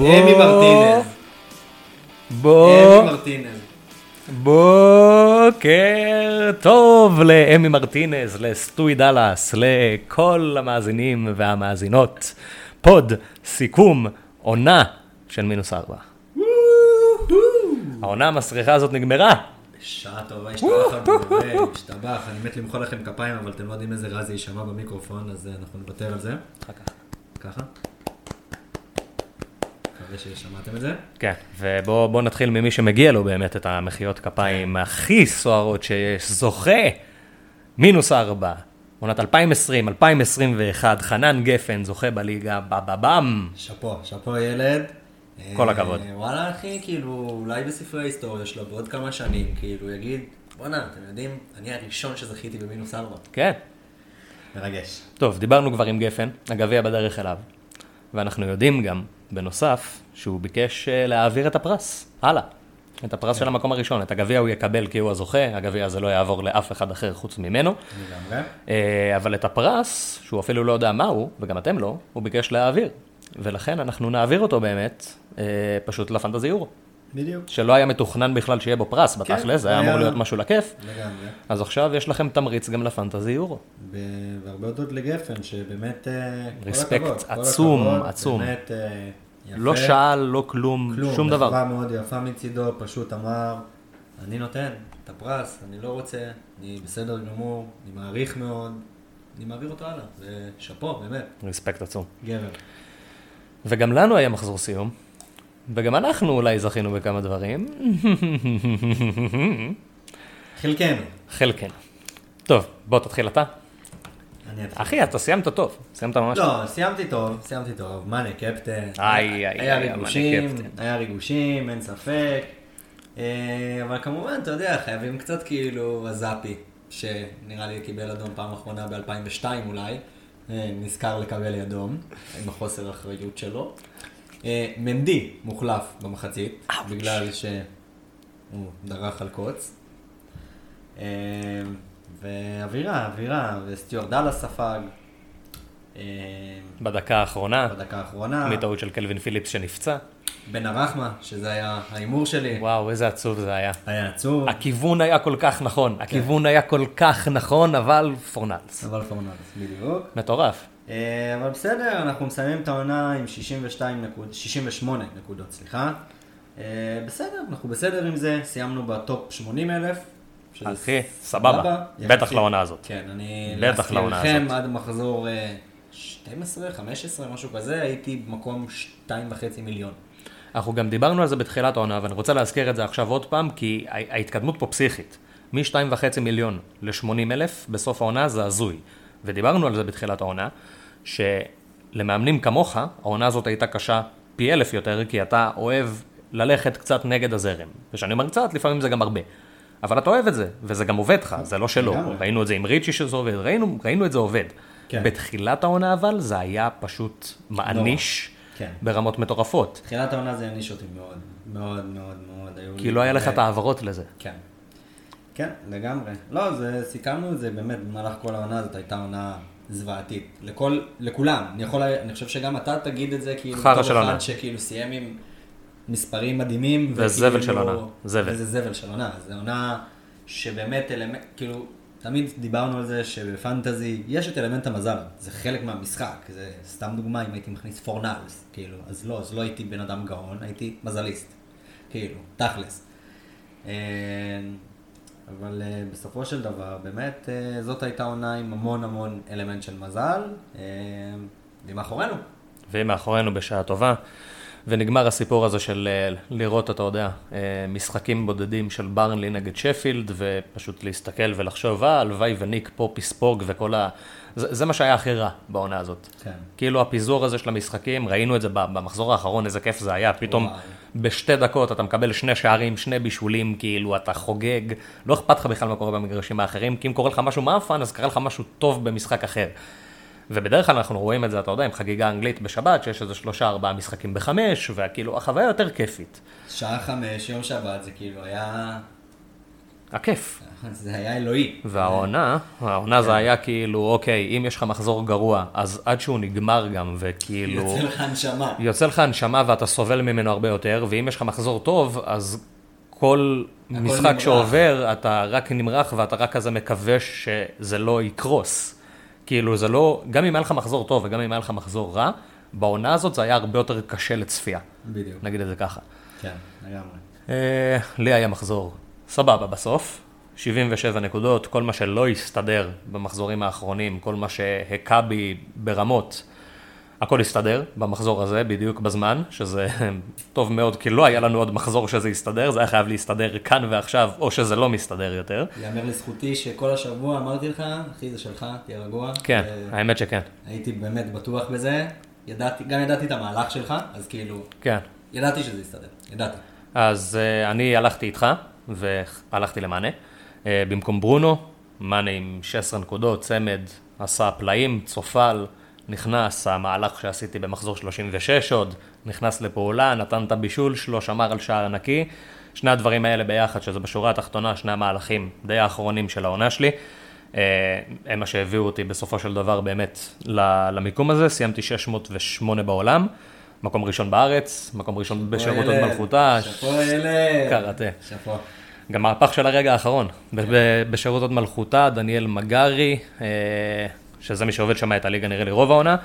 אמי מרטינז. בוא, אמי מרטינז. בוקר טוב לאמי מרטינז, לסטוי דאלאס, לכל המאזינים והמאזינות. פוד, סיכום, עונה של מינוס ארבע. העונה המסריחה הזאת נגמרה. שעה טובה, השתבח המורה, השתבח, אני מת למחוא לכם כפיים, אבל אתם לא יודעים איזה רע זה יישמע במיקרופון, אז אה, אנחנו נוותר על זה. אחר כך. ככה. מקווה ששמעתם את זה. כן, ובואו נתחיל ממי שמגיע לו באמת את המחיאות כפיים הכי סוערות שיש, זוכה, מינוס ארבע, עונת 2020, 2021, חנן גפן, זוכה בליגה, בבאבם. שאפו, שאפו ילד. כל אה, הכבוד. וואלה אחי, כאילו, אולי בספרי ההיסטוריה שלו בעוד כמה שנים, כאילו, יגיד, בואנה, אתם יודעים, אני הראשון שזכיתי במינוס ארבע. כן. מרגש. טוב, דיברנו כבר עם גפן, הגביע בדרך אליו, ואנחנו יודעים גם, בנוסף, שהוא ביקש אה, להעביר את הפרס, הלאה. את הפרס של המקום הראשון, את הגביע הוא יקבל כי הוא הזוכה, הגביע הזה לא יעבור לאף אחד אחר חוץ ממנו, לגמרי. אה, אבל את הפרס, שהוא אפילו לא יודע מהו, וגם אתם לא, הוא ביקש להעביר. ולכן אנחנו נעביר אותו באמת, אה, פשוט לפנטזי יורו. בדיוק. שלא היה מתוכנן בכלל שיהיה בו פרס בתכל'ס, זה היה היה- אמור להיות משהו לכיף. לגמרי. אז עכשיו יש לכם תמריץ גם לפנטזי יורו. והרבה הודות לגפן, שבאמת, אה, כל רספקט הכבוד, כל עצום, הכבוד, עצום. באמת, אה, יפה. לא שאל, לא כלום, כלום, שום דבר. מחווה מאוד יפה מצידו, פשוט אמר, אני נותן את הפרס, אני לא רוצה, אני בסדר גמור, אני מעריך מאוד, אני מעביר אותו הלאה, זה שאפו, באמת, רספקט עצום. גבר. וגם לנו היה מחזור סיום, וגם אנחנו אולי זכינו בכמה דברים. חלקנו. חלקנו. טוב, בוא תתחיל אתה. אני אתחיל. אחי, אתה סיימת טוב. סיימת ממש טוב. לא, סיימתי טוב, סיימתי טוב, מאנה קפטן. איי, איי, היה איי, ריגושים, מאנה קפטן. היה ריגושים, אין ספק. אה, אבל כמובן, אתה יודע, חייבים קצת כאילו הזאפי, שנראה לי קיבל אדום פעם אחרונה ב-2002 אולי, אה, נזכר לקבל אדום, עם החוסר האחריות שלו. אה, מנדי מוחלף במחצית, בגלל שהוא דרך על קוץ. אה, ואווירה, אווירה, וסטיואר דאלה ספג. אה, בדקה האחרונה, בדקה האחרונה. מטעות של קלווין פיליפס שנפצע. בן הרחמה, שזה היה ההימור שלי, וואו, איזה עצוב זה היה. היה עצוב, הכיוון היה כל כך נכון, הכיוון היה כל כך נכון, אבל פורנלס. אבל פורנלס, בדיוק. מטורף. אה, אבל בסדר, אנחנו מסיימים את העונה עם 62 נקוד, 68 נקודות, סליחה. אה, בסדר, אנחנו בסדר עם זה, סיימנו בטופ 80 אלף. אחי, סבבה. בטח. לעונה הזאת. כן, אני... בטח לעונה הזאת. עד מחזור אה, 12, 15, משהו כזה, הייתי במקום 2.5 מיליון. אנחנו גם דיברנו על זה בתחילת העונה, ואני רוצה להזכיר את זה עכשיו עוד פעם, כי ההתקדמות פה פסיכית. מ-2.5 מיליון ל-80 אלף בסוף העונה זה הזוי. ודיברנו על זה בתחילת העונה, שלמאמנים כמוך, העונה הזאת הייתה קשה פי אלף יותר, כי אתה אוהב ללכת קצת נגד הזרם. וכשאני אומר קצת, לפעמים זה גם הרבה. אבל אתה אוהב את זה, וזה גם עובד לך, זה לא שלא. ראינו את זה עם ריצ'י שזה עובד, ראינו, ראינו את זה עובד. כן. בתחילת העונה אבל, זה היה פשוט מעניש כן. ברמות מטורפות. תחילת העונה זה העניש אותי מאוד, מאוד מאוד מאוד. כי לא היה לך את ההעברות לזה. כן. כן, לגמרי. לא, זה, סיכמנו את זה באמת, במהלך כל העונה הזאת הייתה עונה זוועתית. לכל, לכולם. אני יכול, אני חושב שגם אתה תגיד את זה, כאילו, חרא של עונה. אחד שכאילו סיים עם מספרים מדהימים. זה זבל של עונה. זבל. וזה זבל של עונה. זו עונה שבאמת אלמנט, כאילו, תמיד דיברנו על זה שבפנטזי יש את אלמנט המזל, זה חלק מהמשחק, זה סתם דוגמה אם הייתי מכניס פורנלס, כאילו, אז לא, אז לא הייתי בן אדם גאון, הייתי מזליסט, כאילו, תכלס. אבל אה, בסופו של דבר, באמת, אה, זאת הייתה עונה עם המון המון אלמנט של מזל, אה, והיא מאחורינו. והיא מאחורינו בשעה טובה. ונגמר הסיפור הזה של לראות, אתה יודע, משחקים בודדים של ברנלי נגד שפילד, ופשוט להסתכל ולחשוב, אה, הלוואי וניק פופ יספוג וכל ה... זה, זה מה שהיה הכי רע בעונה הזאת. כן. כאילו הפיזור הזה של המשחקים, ראינו את זה במחזור האחרון, איזה כיף זה היה, פתאום וואי. בשתי דקות אתה מקבל שני שערים, שני בישולים, כאילו אתה חוגג, לא אכפת לך בכלל מה קורה במגרשים האחרים, כי אם קורה לך משהו מאפן, אז קרה לך משהו טוב במשחק אחר. ובדרך כלל אנחנו רואים את זה, אתה יודע, עם חגיגה אנגלית בשבת, שיש איזה שלושה ארבעה משחקים בחמש, וכאילו החוויה יותר כיפית. שעה חמש, יום שבת, זה כאילו היה... הכיף. זה היה אלוהי. והעונה, העונה זה היה כאילו, אוקיי, אם יש לך מחזור גרוע, אז עד שהוא נגמר גם, וכאילו... יוצא לך הנשמה. יוצא לך הנשמה ואתה סובל ממנו הרבה יותר, ואם יש לך מחזור טוב, אז כל משחק נמרח. שעובר, אתה רק נמרח ואתה רק כזה מקווה שזה לא יקרוס. כאילו זה לא, גם אם היה לך מחזור טוב וגם אם היה לך מחזור רע, בעונה הזאת זה היה הרבה יותר קשה לצפייה, בדיוק. נגיד את זה ככה. כן, לגמרי. אה, לי היה מחזור סבבה בסוף, 77 נקודות, כל מה שלא הסתדר במחזורים האחרונים, כל מה שהכה בי ברמות, הכל הסתדר במחזור הזה, בדיוק בזמן, שזה טוב מאוד, כי לא היה לנו עוד מחזור שזה הסתדר, זה היה חייב להסתדר כאן ועכשיו, או שזה לא מסתדר יותר. יאמר לזכותי שכל השבוע אמרתי לך, אחי זה שלך, תהיה רגוע. כן, ו- האמת שכן, הייתי באמת בטוח בזה. ידעתי, גם ידעתי את המהלך שלך, אז כאילו, כן. ידעתי שזה יסתדר, ידעתי. אז uh, אני הלכתי איתך, והלכתי למאנה. Uh, במקום ברונו, מאנה עם 16 נקודות, צמד, עשה פלאים, צופל, נכנס, המהלך שעשיתי במחזור 36 עוד, נכנס לפעולה, נתן את הבישול שלו, שמר על שער נקי. שני הדברים האלה ביחד, שזה בשורה התחתונה, שני המהלכים די האחרונים של העונה שלי. אה, הם מה שהביאו אותי בסופו של דבר באמת למיקום הזה, סיימתי 608 בעולם, מקום ראשון בארץ, מקום ראשון בשירות עוד ילד, מלכותה, שאפו ילד. קראטה. שאפו. גם מהפך של הרגע האחרון, ב- ב- בשירות עוד מלכותה, דניאל מגרי, אה, שזה מי שעובד שם את הליגה נראה לי רוב העונה,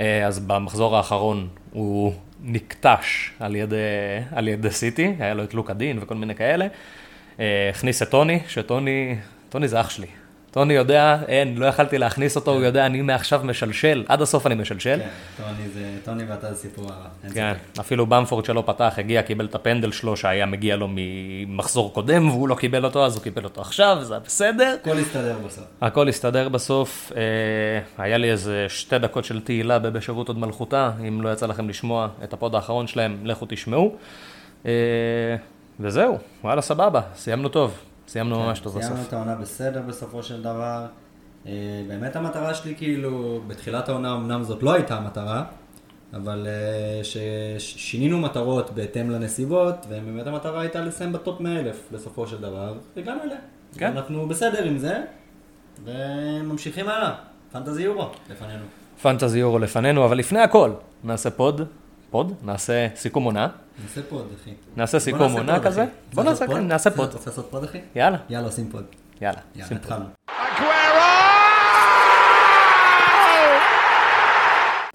אה, אז במחזור האחרון הוא נקטש על ידי, על ידי סיטי, היה לו את לוקה דין וכל מיני כאלה. אה, הכניס את טוני, שטוני, טוני זה אח שלי. טוני יודע, אין, לא יכלתי להכניס אותו, הוא יודע, אני מעכשיו משלשל, עד הסוף אני משלשל. כן, טוני זה, טוני ואתה זה סיפור הרע. כן. אפילו במפורד שלא פתח, הגיע, קיבל את הפנדל שלו שהיה מגיע לו ממחזור קודם, והוא לא קיבל אותו, אז הוא קיבל אותו עכשיו, זה בסדר. הכל יסתדר בסוף. הכל הסתדר בסוף, אה, היה לי איזה שתי דקות של תהילה בבשירות הוד מלכותה, אם לא יצא לכם לשמוע את ה pod האחרון שלהם, לכו תשמעו. אה, וזהו, וואלה סבבה, סיימנו טוב, סיימנו ממש טוב כן, סיימנו בסוף. את העונה בסדר בסופו של דבר. אה, באמת המטרה שלי, כאילו, בתחילת העונה אמנם זאת לא הייתה המטרה, אבל אה, ששינינו מטרות בהתאם לנסיבות, ובאמת המטרה הייתה לסיים בטופ 100 אלף בסופו של דבר, והגענו אליה. כן. אנחנו בסדר עם זה, וממשיכים הלאה. פנטזי יורו לפנינו. פנטזי יורו לפנינו, אבל לפני הכל, נעשה pod, pod, נעשה סיכום עונה, נעשה pod, אחי. נעשה סיכום עונה כזה. בוא נעשה, pod? נעשה pod. רוצה לעשות pod, אחי? יאללה, יאללה, עושים pod. יאללה, יאללה, שים pod. התחלנו.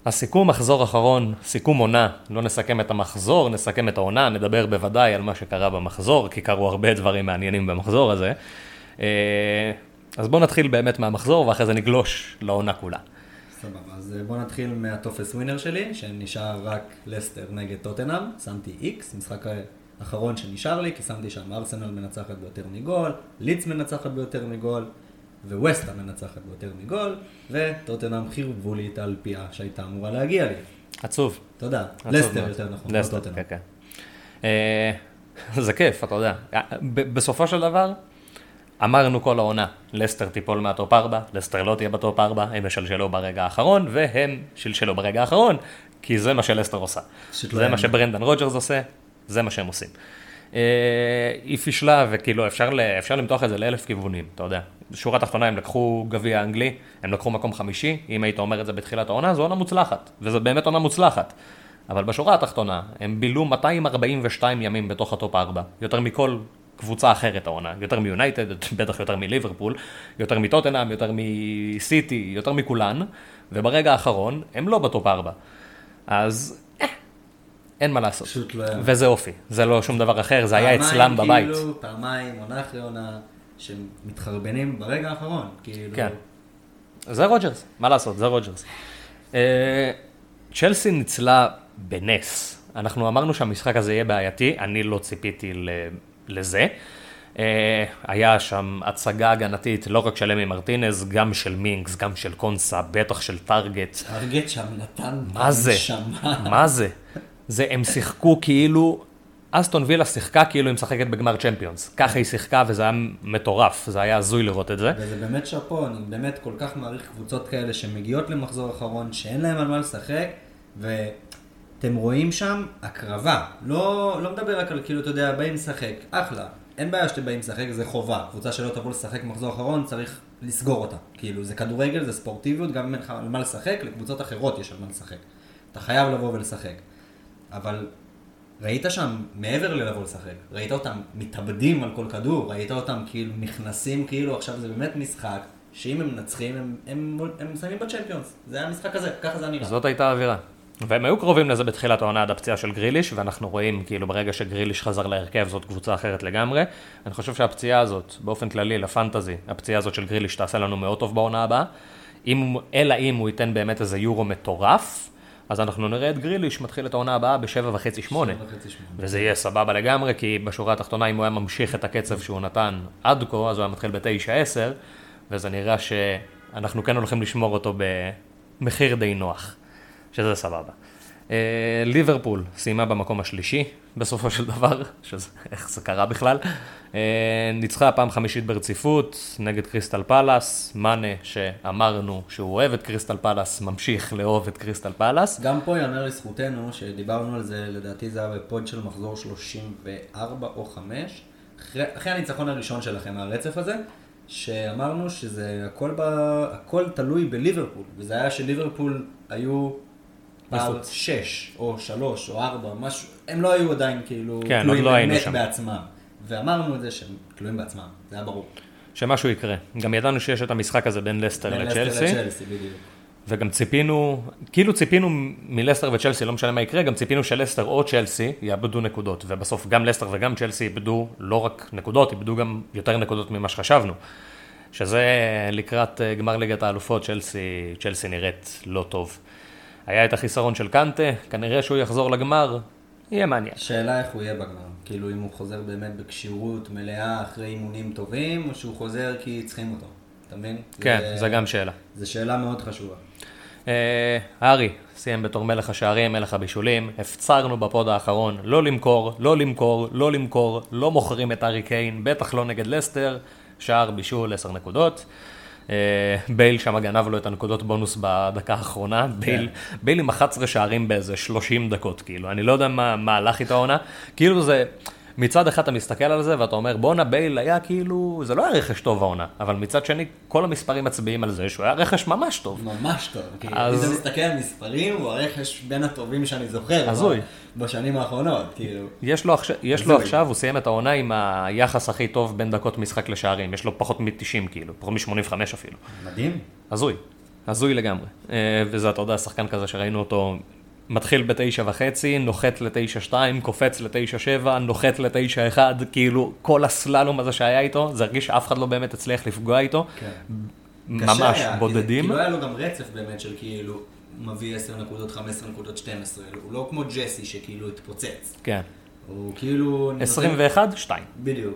הסיכום מחזור אחרון, סיכום עונה, לא נסכם את המחזור, נסכם את העונה, נדבר בוודאי על מה שקרה במחזור, כי קרו הרבה דברים מעניינים במחזור הזה. אה, אז בואו נתחיל באמת מהמחזור, ואחרי זה נגלוש לעונה כולה. סבבה, אז אה, בוא נתחיל מהטופס ווינר שלי, שנשאר רק לסטר נגד טוטנאם, שמתי איקס, משחק האחרון שנשאר לי, כי שמתי שם ארסנל מנצחת ביותר מגול, לידס מנצחת ביותר מגול, וווסטה מנצחת ביותר מגול, וטוטנאם חירבו לי את האלפייה שהייתה אמורה להגיע לי. עצוב. תודה, לסטר. יותר נכון, לא טוטנאם. כן, כן. אה, זה כיף, אתה יודע. בסופו של דבר, אמרנו כל העונה, לסטר תיפול מהטופ 4, לסטר לא תהיה בטופ 4, הם ישלשלו ברגע האחרון, והם שלשלו ברגע האחרון, כי זה מה שלסטר עושה. פשוט לא זה מה. שברנדן רוג'רס עושה, זה מה שהם עושים. אה, היא פישלה, וכאילו אפשר, אפשר למתוח את זה לאלף כיוונים, אתה יודע. בשורה התחתונה הם לקחו גביע אנגלי, הם לקחו מקום חמישי, אם היית אומר את זה בתחילת העונה, זו עונה מוצלחת, וזו באמת עונה מוצלחת. אבל בשורה התחתונה, הם בילו 242 ימים בתוך הטופ 4, יותר מכל קבוצה אחרת העונה, יותר מיונייטד, בטח יותר מליברפול, יותר מטוטנאם, יותר מסיטי, יותר מכולן, וברגע האחרון הם לא בטופ 4. אז אה, אין מה לעשות. פשוט לא יאמן. וזה אופי, זה לא שום דבר אחר, זה היה פעמיים, אצלם בבית. כאילו, פעמיים, עונה אחרי עונה, שמתחרבנים ברגע האחרון, כאילו. כן. זה רוג'רס, מה לעשות, זה רוג'רס. אה, צ'לסי ניצלה בנס. אנחנו אמרנו שהמשחק הזה יהיה בעייתי, אני לא ציפיתי ל- לזה. אה, היה שם הצגה הגנתית לא רק של אמי מרטינז, גם של מינקס, גם של קונסה, בטח של טארגט. טארגט שם נתן מה זה? נשמה. מה זה? זה, הם שיחקו כאילו, אסטון וילה שיחקה כאילו היא משחקת בגמר צ'מפיונס. ככה היא שיחקה וזה היה מטורף, זה היה הזוי לראות את זה. וזה באמת שאפו, אני באמת כל כך מעריך קבוצות כאלה שמגיעות למחזור אחרון, שאין להם על מה לשחק, ותראה, אתם רואים שם הקרבה. לא, לא מדבר רק על כאילו, אתה יודע, באים לשחק, אחלה. אין בעיה שאתם באים לשחק, זה חובה. קבוצה שלא תבוא לשחק מחזור אחרון, צריך לסגור אותה. כאילו, זה כדורגל, זה ספורטיביות, גם אם אין לך על מה לשחק, לקבוצות אחרות יש על מה לשחק. אתה חייב לבוא ולשחק. אבל ראית שם, מעבר ללבוא לשחק, ראית אותם מתאבדים על כל כדור, ראית אותם כאילו נכנסים, כאילו עכשיו זה באמת משחק, שאם הם מנצחים, הם, הם, הם מסיימים בצ'מפיונס. זה היה המשחק הזה, ככה זה היה נראה. זאת הייתה האווירה. והם היו קרובים לזה בתחילת העונה עד הפציעה של גריליש, ואנחנו רואים כאילו ברגע שגריליש חזר להרכב זאת קבוצה אחרת לגמרי. אני חושב שהפציעה הזאת, באופן כללי לפנטזי, הפציעה הזאת של גריליש תעשה לנו מאוד טוב בעונה הבאה. אם, אלא אם הוא ייתן באמת איזה יורו מטורף, אז אנחנו נראה את גריליש מתחיל את העונה הבאה בשבע וחצי שמונה. וזה יהיה סבבה לגמרי, כי בשורה התחתונה, אם הוא היה ממשיך את הקצב שהוא נתן עד כה, אז הוא היה מתחיל בתשע-עשר, וזה נראה שאנחנו כן הולכים לשמור אותו במחיר די נוח, שזה סבבה. אה, ליברפול סיימה במקום השלישי בסופו של דבר, שזה, איך זה קרה בכלל. אה, ניצחה פעם חמישית ברציפות נגד קריסטל פלאס, מאנה שאמרנו שהוא אוהב את קריסטל פלאס, ממשיך לאהוב את קריסטל פלאס. גם פה יאמר לזכותנו, שדיברנו על זה, לדעתי זה היה בפוד של מחזור 34 או 5, אחרי, אחרי הניצחון הראשון שלכם מהרצף הזה, שאמרנו שזה הכל, ב, הכל תלוי בליברפול, וזה היה שליברפול היו פער מחוץ. 6 או 3 או 4, משהו, הם לא היו עדיין כאילו כן, תלויים לא באמת שם. בעצמם. ואמרנו את זה שהם תלויים בעצמם, זה היה ברור. שמשהו יקרה. גם ידענו שיש את המשחק הזה בין לסטר לצ'לסי. וגם ציפינו, כאילו ציפינו מלסטר וצ'לסי, לא משנה מה יקרה, גם ציפינו שלסטר או צ'לסי יאבדו נקודות, ובסוף גם לסטר וגם צ'לסי איבדו לא רק נקודות, איבדו גם יותר נקודות ממה שחשבנו. שזה לקראת אה, גמר ליגת האלופות, צ'לסי, צ'לסי נראית לא טוב. היה את החיסרון של קנטה, כנראה שהוא יחזור לגמר, יהיה מעניין. שאלה איך הוא יהיה בגמר, כאילו אם הוא חוזר באמת בכשירות מלאה אחרי אימונים טובים, או שהוא חוזר כי צריכים אותו, אתה מבין? כן, זה- זו גם שאלה. זו שאלה מאוד חשובה. אה, הארי סיים בתור מלך השערים, מלך הבישולים. הפצרנו ב pod האחרון לא למכור, לא למכור, לא למכור, לא מוכרים את הארי קיין, בטח לא נגד לסטר. שער בישול 10 נקודות. אה, בייל שם גנב לו את הנקודות בונוס בדקה האחרונה. בייל, בייל עם 11 שערים באיזה 30 דקות, כאילו. אני לא יודע מה, מה הלך איתו העונה. כאילו זה... מצד אחד אתה מסתכל על זה ואתה אומר בואנה בייל היה כאילו, זה לא היה רכש טוב העונה, אבל מצד שני כל המספרים מצביעים על זה שהוא היה רכש ממש טוב. ממש טוב. כי אז- אם אתה מסתכל על מספרים, הוא הרכש בין הטובים שאני זוכר. הזוי. בשנים האחרונות, כאילו. יש לו, עכשיו, יש לו. עכשיו, הוא סיים את העונה עם היחס הכי טוב בין דקות משחק לשערים, יש לו פחות מ-90 כאילו, פחות מ-85 אפילו. מדהים. הזוי, הזוי לגמרי. אה, וזה, אתה יודע, שחקן כזה שראינו אותו מתחיל בתשע וחצי, נוחת לתשע שתיים, קופץ לתשע שבע, נוחת לתשע אחד, כאילו כל הסללום הזה שהיה איתו, זה הרגיש שאף אחד לא באמת הצליח לפגוע איתו. כן. ממש היה, כי בודדים. כאילו היה לו גם רצף באמת של כאילו, מביא 10 נקודות, 15 נקודות, 12. הוא לא כמו ג'סי שכאילו התפוצץ. כן. הוא כאילו... נותן- 21, 2. בדיוק.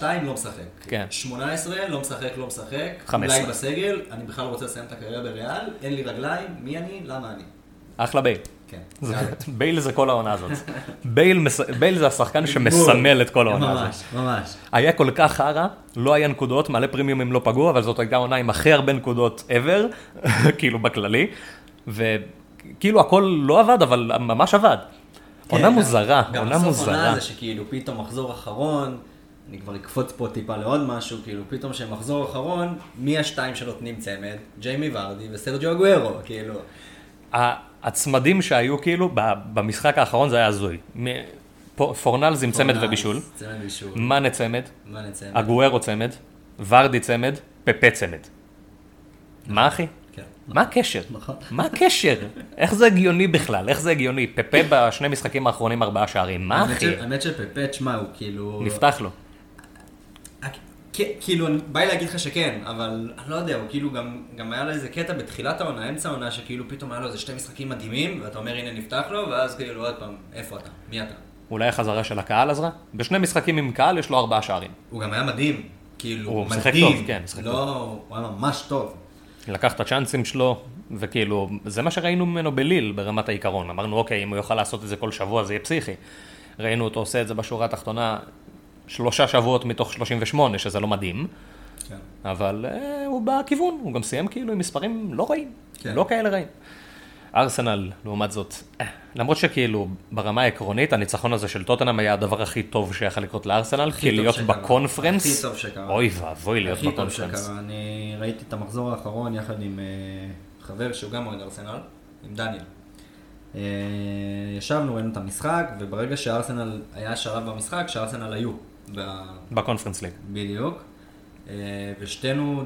21-2 לא משחק. כן. 18 לא משחק, לא משחק. 15. אולי בסגל, אני בכלל רוצה לסיים את הקריירה בריאל, אין לי רגליים, מי אני? למה אני? אחלה בייל. כן. בייל זה כל העונה הזאת. בייל זה השחקן שמסמל את כל העונה הזאת. ממש, ממש. היה כל כך חרא, לא היה נקודות, מלא פרימיומים לא פגעו, אבל זאת הייתה עונה עם הכי הרבה נקודות ever, כאילו בכללי, וכאילו הכל לא עבד, אבל ממש עבד. עונה כן, מוזרה, גם עונה בסוף מוזרה. עונה זה שכאילו פתאום מחזור אחרון, אני כבר אקפוץ פה טיפה לעוד משהו, כאילו פתאום שמחזור אחרון, מי השתיים שנותנים צמד? ג'יימי ורדי וסרג'ו אגוארו, כאילו. הצמדים שהיו כאילו, במשחק האחרון זה היה הזוי. פה- פורנלס עם צמד ובישול. מאנה צמד? אגוארו צמד, ורדי צמד, פפה צמד. מה אחי? כן. מה הקשר? נכון. מה הקשר? איך זה הגיוני בכלל? איך זה הגיוני? פפה בשני משחקים האחרונים ארבעה שערים, מה אחי? האמת שפפה, תשמע, הוא כאילו... נפתח לו. כן, כאילו, בא לי להגיד לך שכן, אבל אני לא יודע, הוא כאילו גם, גם היה לו איזה קטע בתחילת העונה, אמצע העונה, שכאילו פתאום היה לו איזה שתי משחקים מדהימים, ואתה אומר הנה נפתח לו, ואז כאילו עוד פעם, איפה אתה? מי אתה? אולי החזרה של הקהל עזרה? בשני משחקים עם קהל יש לו ארבעה שערים. הוא גם היה מדהים, כאילו, הוא מדהים. שיחק טוב, כן, שיחק לא, הוא היה ממש טוב. לקח את הצ'אנסים שלו, וכאילו, זה מה שראינו ממנו בליל ברמת העיקרון. אמרנו, אוקיי, אם הוא יוכל לעשות את זה כל שבוע זה יהיה פסיכי. ראינו אותו עושה את זה בשורה התחתונה שלושה שבועות מתוך 38, שזה לא מדהים, כן. אבל אה, הוא בכיוון, הוא גם סיים כאילו עם מספרים לא רעים, כן. לא כאלה רעים. ארסנל, לעומת זאת, אה, למרות שכאילו ברמה העקרונית, הניצחון הזה של טוטנאם היה הדבר הכי טוב שיכול לקרות לארסנל, כי טוב להיות שקרה. בקונפרנס, הכי טוב שקרה. אוי ואבוי להיות הכי טוב בקונפרנס. שקרה, אני ראיתי את המחזור האחרון יחד עם אה, חבר שהוא גם אוהד ארסנל, עם דניאל. אה, ישבנו, ראינו את המשחק, וברגע שארסנל, היה שלב במשחק שארסנל היו. ב- בקונפרנס ליג. בדיוק. אה, ושתינו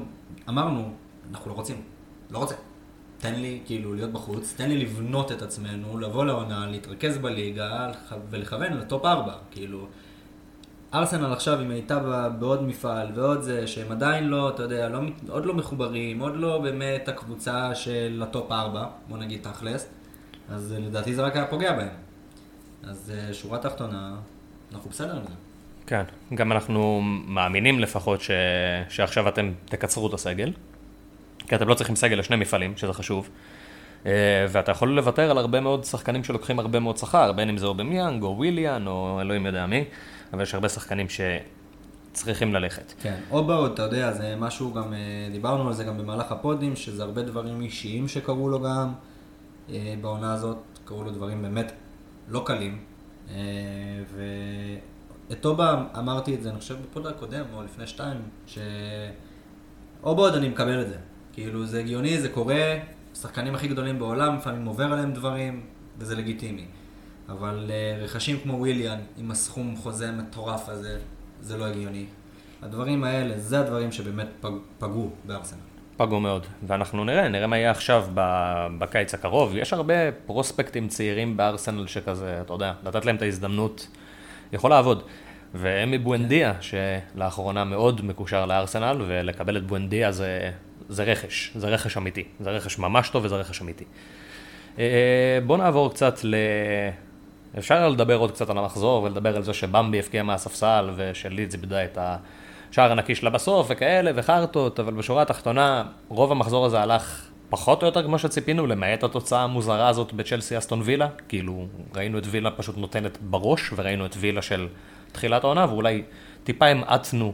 אמרנו, אנחנו לא רוצים, לא רוצה. תן לי כאילו להיות בחוץ, תן לי לבנות את עצמנו, לבוא לעונה, להתרכז בליגה ולכוון לטופ 4. כאילו, ארסנל עכשיו, אם הייתה בעוד מפעל ועוד זה, שהם עדיין לא, אתה יודע, לא, עוד לא מחוברים, עוד לא באמת הקבוצה של הטופ 4, בוא נגיד תכלס, אז אה, לדעתי זה רק היה פוגע בהם. אז אה, שורה תחתונה, אנחנו בסדר עם זה. כן, גם אנחנו מאמינים לפחות ש... שעכשיו אתם תקצרו את הסגל, כי אתם לא צריכים סגל לשני מפעלים, שזה חשוב, אה, ואתה יכול לוותר על הרבה מאוד שחקנים שלוקחים הרבה מאוד שכר, בין אם זה אובמיאנג או וויליאן או אלוהים יודע מי, אבל יש הרבה שחקנים שצריכים ללכת. כן, אובה, אתה יודע, זה משהו גם, אה, דיברנו על זה גם במהלך הפודים, שזה הרבה דברים אישיים שקרו לו גם אה, בעונה הזאת, קרו לו דברים באמת לא קלים. אה, ואת אובה אמרתי את זה, אני חושב בפוד הקודם, או לפני שתיים, שאובאוד אני מקבל את זה. כאילו, זה הגיוני, זה קורה, השחקנים הכי גדולים בעולם, לפעמים עובר עליהם דברים, וזה לגיטימי. אבל אה, רכשים כמו וויליאן, עם הסכום חוזה מטורף הזה, זה לא הגיוני. הדברים האלה, זה הדברים שבאמת פג, פגעו בארסנל. פגעו מאוד, ואנחנו נראה, נראה מה יהיה עכשיו בקיץ הקרוב. יש הרבה פרוספקטים צעירים בארסנל שכזה, אתה יודע, לתת להם את ההזדמנות, יכול לעבוד. ואמי בואנדיה, שלאחרונה מאוד מקושר לארסנל, ולקבל את בואנדיה זה, זה רכש, זה רכש אמיתי. זה רכש ממש טוב וזה רכש אמיתי. אה, בואו נעבור קצת ל... אפשר לדבר עוד קצת על המחזור ולדבר על זה שבמבי הפקיע מהספסל ושלידס איבדה את השער הנקי שלה בסוף וכאלה וחרטות, אבל בשורה התחתונה רוב המחזור הזה הלך פחות או יותר כמו שציפינו, למעט התוצאה המוזרה הזאת בצ'לסי אסטון וילה, כאילו ראינו את וילה פשוט נותנת בראש וראינו את וילה של תחילת העונה ואולי טיפה המעטנו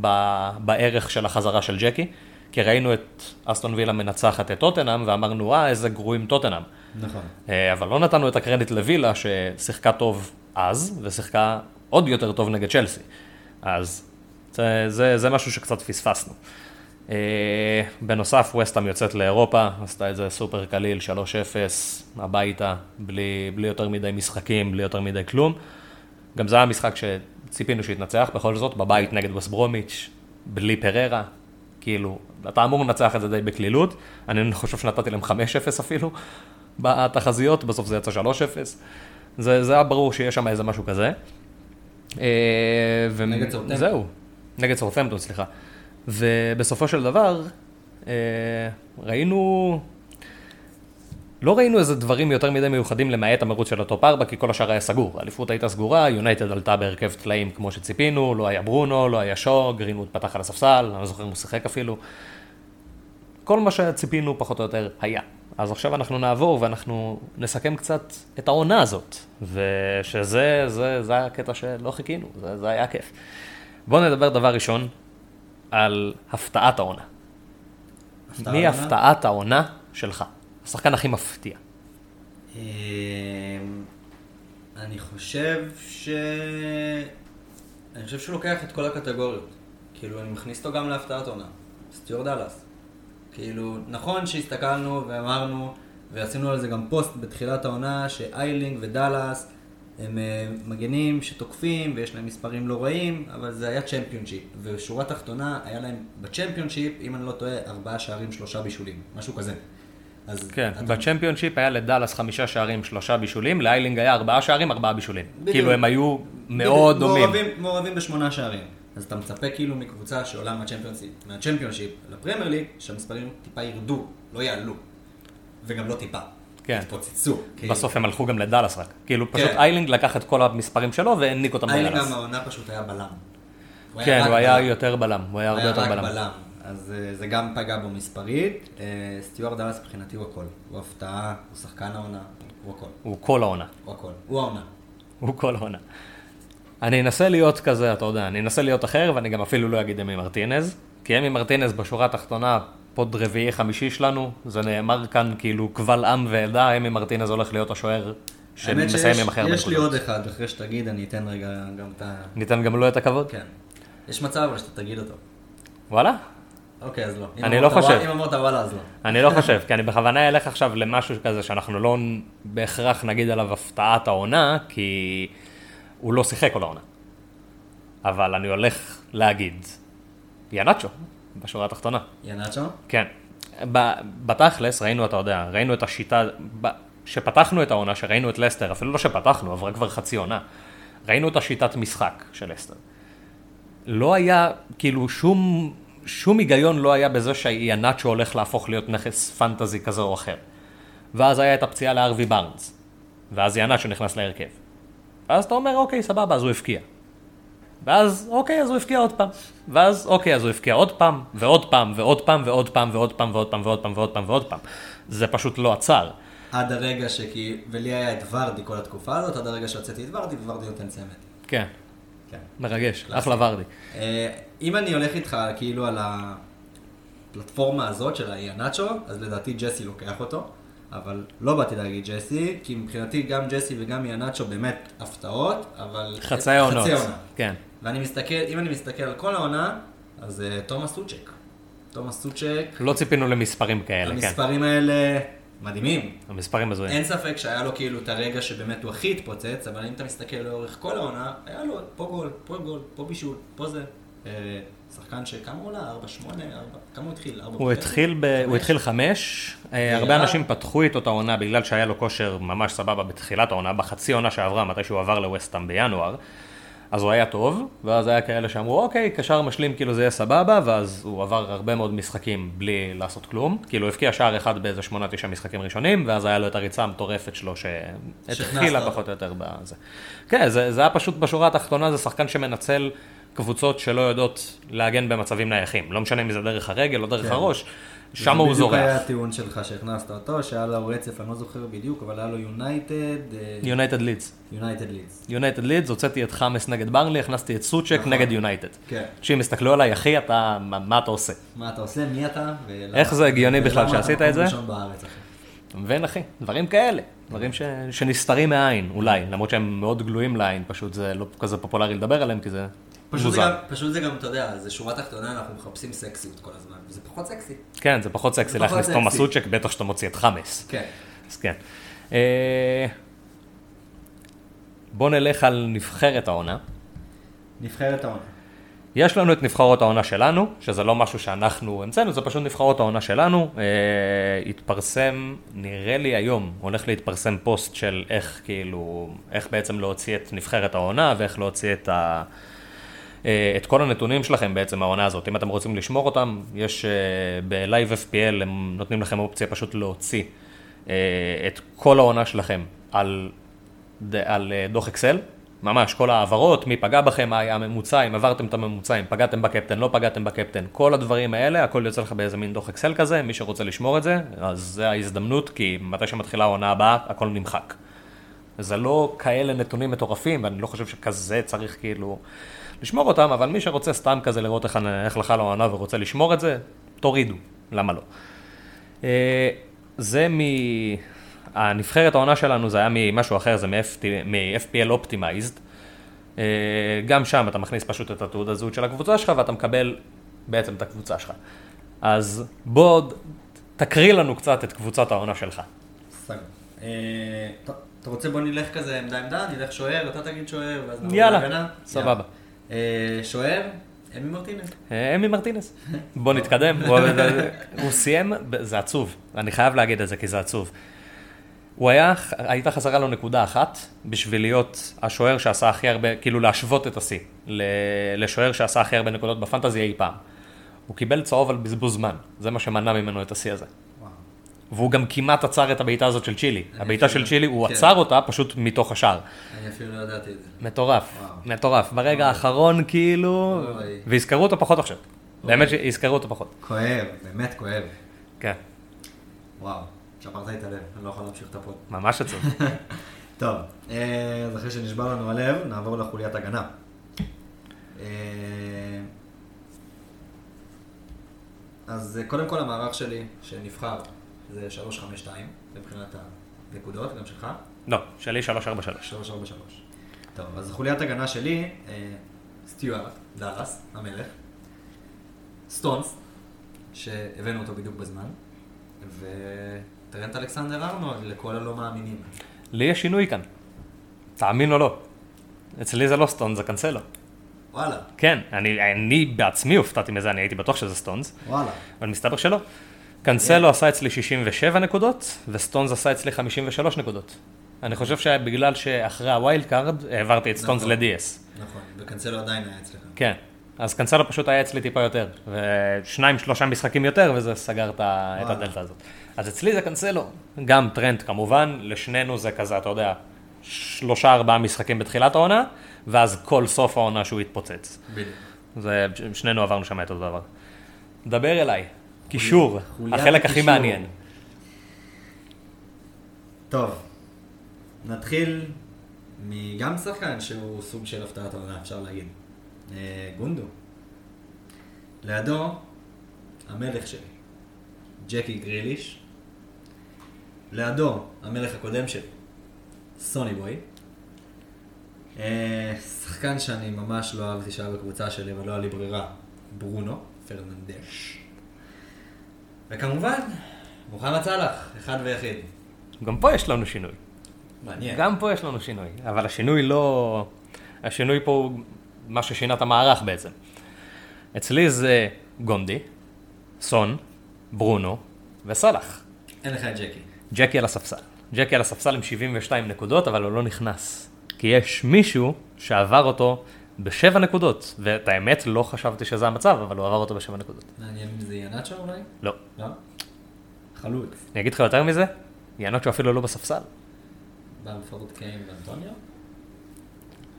ב- בערך של החזרה של ג'קי, כי ראינו את אסטון וילה מנצחת את טוטנאם ואמרנו אה איזה גרועים טוטנאם. נכון. אה, אבל לא נתנו את הקרדיט לווילה ששיחקה טוב אז, ושיחקה עוד יותר טוב נגד צ'לסי. אז זה, זה, זה משהו שקצת פספסנו. אה, בנוסף, וסטאם יוצאת לאירופה, עשתה את זה סופר קליל, 3-0, הביתה, בלי, בלי יותר מדי משחקים, בלי יותר מדי כלום. גם זה היה משחק שציפינו שיתנצח בכל זאת, בבית נגד ווסברומיץ', בלי פררה, כאילו, אתה אמור לנצח את זה די בקלילות, אני חושב שנתתי להם 5-0 אפילו בתחזיות, בסוף זה יצא 3-0. זה, זה היה ברור שיש שם איזה משהו כזה. אה, ו- נגד סאות'המפטון. זהו, נגד סאות'המפטון, סליחה. ובסופו של דבר, אה, ראינו, לא ראינו איזה דברים יותר מדי מיוחדים למעט המרוץ של הטופ 4, כי כל השאר היה סגור. האליפות הייתה סגורה, יונייטד עלתה בהרכב טלאים כמו שציפינו, לא היה ברונו, לא היה שור, גרינווד פתח על הספסל, אני לא זוכר אם הוא שיחק אפילו. כל מה שציפינו פחות או יותר היה. אז עכשיו אנחנו נעבור ואנחנו נסכם קצת את העונה הזאת, ושזה זה, זה הקטע שלא חיכינו, זה, זה היה כיף. בואו נדבר דבר ראשון על הפתעת העונה. מי העונה? הפתעת העונה שלך? השחקן הכי מפתיע. אמ, אני חושב ש... אני חושב שהוא לוקח את כל הקטגוריות. כאילו, אני מכניס אותו גם להפתעת עונה. סטיור דאלאס. כאילו, נכון שהסתכלנו ואמרנו, ועשינו על זה גם פוסט בתחילת העונה, שאיילינג ודאלאס הם אה, מגנים שתוקפים ויש להם מספרים לא רעים, אבל זה היה צ'מפיונשיפ. ושורה תחתונה, היה להם בצ'מפיונשיפ, אם אני לא טועה, ארבעה שערים, שלושה בישולים. משהו כזה. אז כן, אתה- בצ'מפיונשיפ היה לדאלאס חמישה שערים, שלושה בישולים, לאיילינג היה ארבעה שערים, ארבעה בישולים. בדיוק. כאילו הם היו מאוד בדיוק, דומים. מעורבים, מעורבים בשמונה שערים. אז אתה מצפה כאילו מקבוצה שעולה מהצ'מפיונשיפ, מהצ'מפיונשיפ לפרמייר ליג, שהמספרים טיפה ירדו, לא יעלו. וגם לא טיפה. כן. התפוצצו. כי בסוף הם הלכו גם לדאלאס רק. כאילו פשוט כן. איילינג לקח את כל המספרים שלו והעניק אותם איילינג לדאלאס. גם העונה פשוט היה בלם. הוא כן, הוא היה בלם. יותר בלם, הוא היה הוא הרבה היה יותר רק בלם. בלם. אז אה, זה גם פגע בו מספרית. אה, סטיוארט דאלאס מבחינתי הוא הכל. הוא הפתעה, הוא שחקן העונה, הוא הכל. הוא כל העונה. הוא הכל. הוא העונה. הוא כל העונה. אני אנסה להיות כזה, אתה יודע, אני אנסה להיות אחר, ואני גם אפילו לא אגיד אמי מרטינז, כי אמי מרטינז בשורה התחתונה פוד רביעי חמישי שלנו, זה נאמר כאן כאילו קבל עם ועדה, אמי מרטינז הולך להיות השוער שמסיים עם הכי הרבה יש לי. עוד אחד, אחרי שתגיד אני אתן רגע גם את ה... ניתן גם לו את הכבוד? כן. יש מצב אבל שאתה תגיד אותו. וואלה? אוקיי, אז לא. אני לא חושב. אם אמרת וואלה, אז לא. אני לא חושב, כי אני בכוונה אלך עכשיו למשהו כזה שאנחנו לא בהכרח נגיד עליו הפתעת העונה, כי הוא לא שיחק כל העונה. אבל אני הולך להגיד, ינאצ'ו, בשורה התחתונה. ינאצ'ו? כן. בתכלס, ראינו, אתה יודע, ראינו את השיטה, ב- שפתחנו את העונה, שראינו את לסטר, אפילו לא שפתחנו, עברה כבר חצי עונה, ראינו את השיטת משחק של לסטר. לא היה, כאילו, שום, שום היגיון לא היה בזה שיאנצ'ו הולך להפוך להיות נכס פנטזי כזה או אחר. ואז היה את הפציעה לארווי בארנס, ואז יאנצ'ו נכנס להרכב. ואז אתה אומר, אוקיי, סבבה, אז הוא הפקיע. ואז, אוקיי, אז הוא הפקיע עוד פעם. ואז, אוקיי, אז הוא הפקיע עוד פעם, ועוד פעם, ועוד פעם, ועוד פעם, ועוד פעם, ועוד פעם, ועוד פעם, ועוד פעם, ועוד פעם. זה פשוט לא עצר. עד הרגע שכי... ולי היה את ורדי כל התקופה הזאת, עד הרגע שהוצאתי את ורדי, וורדי נותן צמד. כן, כן. מרגש, קלאסי. אחלה ורדי. אה, אם אני הולך איתך כאילו על הפלטפורמה הזאת של האיאנצ'ו, אז לדעתי ג'סי לוקח אותו, אבל לא באתי להגיד ג'סי, כי מבחינתי גם ג'סי וגם איאנצ'ו באמת הפתעות, אבל... חצאי עונות. חצי עונה. כן. ואני מסתכל, אם אני מסתכל על כל העונה, אז אה, תומאס סוצ'ק. תומאס סוצ'ק, לא ציפינו למספרים כאלה, כן. המספרים האלה מדהימים. המספרים הזויים. אין ספק שהיה לו כאילו את הרגע שבאמת הוא הכי התפוצץ, אבל אם אתה מסתכל לאורך כל העונה, היה לו פה גול, פה גול, פה בישול, פה זה. שחקן שכמה הוא עולה? 4-8? 4? כמה הוא התחיל? 4 הוא התחיל, ב... הוא התחיל חמש, אה, הרבה וירד. אנשים פתחו איתו את העונה בגלל שהיה לו כושר ממש סבבה בתחילת העונה, בחצי עונה שעברה, מתי שהוא עבר לווסטהאם בינואר, אז הוא היה טוב, ואז היה כאלה שאמרו, אוקיי, קשר משלים, כאילו זה יהיה סבבה, ואז הוא עבר הרבה מאוד משחקים בלי לעשות כלום, כאילו הבקיע שער אחד באיזה שמונה, תשעה משחקים ראשונים, ואז היה לו את הריצה המטורפת שלו שהתחילה. פחות או יותר בזה. כן, זה, זה היה פשוט בשורה התחתונה, זה שחקן שמנצל קבוצות שלא יודעות להגן במצבים נייחים, לא משנה אם זה דרך הרגל או דרך כן. הראש, שם הוא בדיוק היה זורח. הטיעון שלך שהכנסת אותו, שהיה לו רצף, אני לא זוכר בדיוק, אבל היה לו יונייטד, יונייטד לידס. יונייטד לידס. יונייטד לידס, הוצאתי את חאמס נגד ברנלי, הכנסתי את סוצ'ק נכון. נגד יונייטד. כן. כשהם הסתכלו עליי, אחי, אתה, מה, מה אתה עושה? מה אתה עושה? מי אתה? ולמה- איך זה הגיוני בכלל שעשית את זה? ראשון בארץ, אחי. אתה מבין, אחי? דברים כאלה. דברים ש... שנסתרים מהעין, אולי. למרות שהם מאוד גלויים לעין, פשוט זה לא כזה פופולרי לדבר עליהם, כי זה פשוט זה. גם, פשוט זה גם, אתה יודע, זה שורה תחתונה, אנחנו מחפשים סקסיות כל הזמן, וזה פחות סקסי. כן, זה פחות סקסי להכניס סקסי. סוצ'ק, בטח שאתה מוציא את חמאס. כן. אז כן. אה, בוא נלך על נבחרת העונה. נבחרת העונה. יש לנו את נבחרות העונה שלנו, שזה לא משהו שאנחנו המצאנו, זה פשוט נבחרות העונה שלנו. אה, התפרסם, נראה לי היום, הולך להתפרסם פוסט של איך כאילו, איך בעצם להוציא את נבחרת העונה ואיך להוציא את ה... אה, את כל הנתונים שלכם בעצם מהעונה הזאת, אם אתם רוצים לשמור אותם, יש אה, בלייב FPL, הם נותנים לכם אופציה פשוט להוציא אה, את כל העונה שלכם על, על דוח אקסל, ממש כל ההעברות, מי פגע בכם, מה היה הממוצע, אם עברתם את הממוצע, אם פגעתם בקפטן, לא פגעתם בקפטן, כל הדברים האלה, הכל יוצא לך באיזה מין דוח אקסל כזה, מי שרוצה לשמור את זה, אז זה ההזדמנות, כי מתי שמתחילה העונה הבאה, הכל נמחק. זה לא כאלה נתונים מטורפים, ואני לא חושב שכזה צריך כאילו לשמור אותם, אבל מי שרוצה סתם כזה לראות איך, איך לך לעונה ורוצה לשמור את זה, תורידו, למה לא. אה, זה מ... הנבחרת העונה שלנו זה היה ממשהו אחר, זה מ-FPL Optimized. אה, גם שם אתה מכניס פשוט את התעודת זהות של הקבוצה שלך ואתה מקבל בעצם את הקבוצה שלך. אז בוא תקריא לנו קצת את קבוצת העונה שלך. סגור. אה, אתה רוצה בוא נלך כזה עמדה עמדה, נלך שוער, אתה תגיד שוער, ואז נעבור להגנה? סבבה. יאללה. אה, שוער, אמי מרטינס. אה, אמי מרטינס. בוא נתקדם. הוא- סיים, זה עצוב, אני חייב להגיד את זה כי זה עצוב. הוא היה, הייתה חסרה לו נקודה אחת בשביל להיות השוער שעשה הכי הרבה, כאילו להשוות את השיא לשוער שעשה הכי הרבה נקודות בפנטזי אי פעם. הוא קיבל צהוב על בזבוז זמן, זה מה שמנע ממנו את השיא הזה. והוא גם כמעט עצר את הבעיטה הזאת של צ'ילי. הבעיטה של צ'ילי, הוא כן. עצר אותה פשוט מתוך השער. אני אפילו לא ידעתי את זה. מטורף, וואו. מטורף. ברגע האחרון כאילו, אוי. ויזכרו אותו פחות עכשיו. באמת שיזכרו אותו פחות. כואב, באמת כואב. כן, וואו, שברת לי את הלב, אני לא יכול להמשיך את ה pod. ממש עצוב. טוב, אה, אז אחרי שנשבר לנו הלב, נעבור לחוליית הגנה. אה, אז אה, קודם כל המערך שלי, שנבחר, זה 352, מבחינת הנקודות, גם שלך. לא, שלי 343. 343. טוב, אז חוליית הגנה שלי, אה, סטיוארט, דאלאס, המלך, סטונס, שהבאנו אותו בדיוק בזמן, וטרנט אלכסנדר ארנולד לכל הלא מאמינים. לי יש שינוי כאן. תאמין או לא. אצלי זה לא סטונס, זה קנסלו. וואלה, כן, אני, אני בעצמי הופתעתי מזה, אני הייתי בטוח שזה סטונס, וואלה. אבל מסתבר שלא. קנסלו עשה אצלי 67 נקודות, וסטונס עשה אצלי 53 נקודות. אני חושב שבגלל שאחרי ה Wild Card העברתי את סטונס נכון. לדיאס. נכון, וקנסלו עדיין היה אצלך. כן. אז קנסלו פשוט היה אצלי טיפה יותר, ושניים שלושה משחקים יותר, וזה סגר את ה- את וואלה. הדלתא הזאת. אז אצלי זה קנסלו, גם טרנד כמובן, לשנינו זה כזה, אתה יודע, שלושה ארבעה משחקים בתחילת העונה, ואז כל סוף העונה שהוא יתפוצץ. בדיוק. זה, שנינו עברנו שם את אותו דבר. דבר אליי, קישור, החלק הכי. מעניין. טוב, נתחיל מגם שחקן שהוא סוג של הפתעת העונה, אפשר להגיד. אה, גונדו. לידו, המלך שלי, ג'קי גריליש. לידו, המלך הקודם שלי, סוני בוי. אה, שחקן שאני ממש לא אהבתי שהיה בקבוצה שלי, אבל לא היה לי ברירה, ברונו פרננדש. וכמובן, מוחמד סאלח, אחד ויחיד. גם פה יש לנו שינוי. מעניין. גם פה יש לנו שינוי, אבל השינוי לא... השינוי פה הוא מה ששינה את המערך בעצם. אצלי זה גונדי, סון, ברונו וסאלח. אין לך את ג'קי. ג'קי על הספסל. ג'קי על הספסל עם 72 נקודות, אבל הוא לא נכנס. כי יש מישהו שעבר אותו בשבע נקודות, ואת האמת לא חשבתי שזה המצב, אבל הוא עבר אותו בשבע נקודות. מעניין אם זה ינאצ'ו אולי? לא. לא? חלוץ. אני אגיד לך יותר מזה, שהוא אפילו לא בספסל. במפורד קיין ואנטוניו?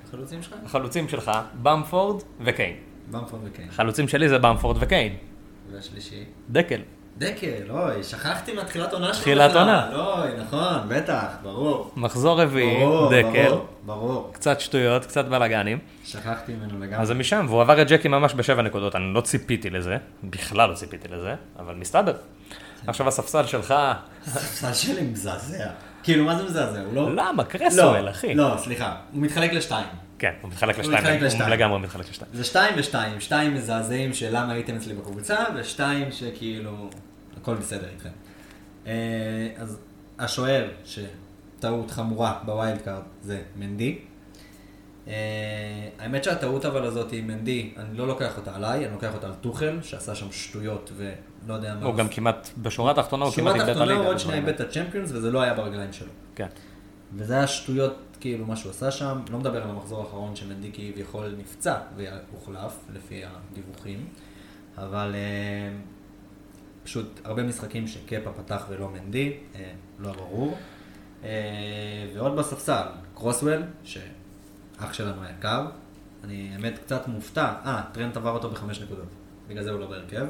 החלוצים שלך? החלוצים שלך, במפורד וקיין. במפורד וקיין. החלוצים שלי זה במפורד וקיין. והשלישי? דקל. דקל, אוי, שכחתי מהתחילת עונה שלך. תחילת. עונה. אוי, נכון, בטח, ברור. מחזור רביעי, ברור, דקל. ברור, ברור. קצת שטויות, קצת בלאגנים. שכחתי ממנו לגמרי. אז זה משם, והוא עבר את ג'קי ממש בשבע נקודות, אני לא ציפיתי לזה, בכלל לא ציפיתי לזה, אבל מסתבר. עכשיו הספסל שלך, הספסל שלי מזעזע. כאילו, מה זה מזעזע? הוא לא... למה? קרסוול, אחי. לא, סליחה. הוא מתחלק לשתיים. כן, הוא מתחלק הוא לשתיים, מתחלק הוא לשתיים. לגמרי מתחלק לשתיים. זה שתיים ושתיים. שתיים מזעזעים של למה הייתם אצלי בקבוצה, ושתיים שכאילו, הכל בסדר איתכם. אה, אז השוער, שטעות חמורה ב Wild Card, זה מנדי. אה, האמת שהטעות אבל הזאת עם מנדי, אני לא לוקח אותה עליי, אני לוקח אותה על טוחל, שעשה שם שטויות ולא יודע מה. הוא גם כמעט, בשורה התחתונה הוא כמעט איבד את הליגה. הוא עוד שנייה בדברים איבד את הצ'מפיונס, וזה לא היה ברגליים שלו. כן. וזה היה שטויות, כאילו, מה שהוא עשה שם. לא מדבר על המחזור האחרון שמנדי כביכול נפצע והוחלף, לפי הדיווחים. אבל אה, פשוט הרבה משחקים שקפה פתח ולא מנדי, אה, לא ברור. אה, ועוד בספסל, קרוסוול, שאח שלנו היקר. אני האמת קצת מופתע. אה, טרנט עבר אותו בחמש נקודות. בגלל זה הוא לא בהרכב.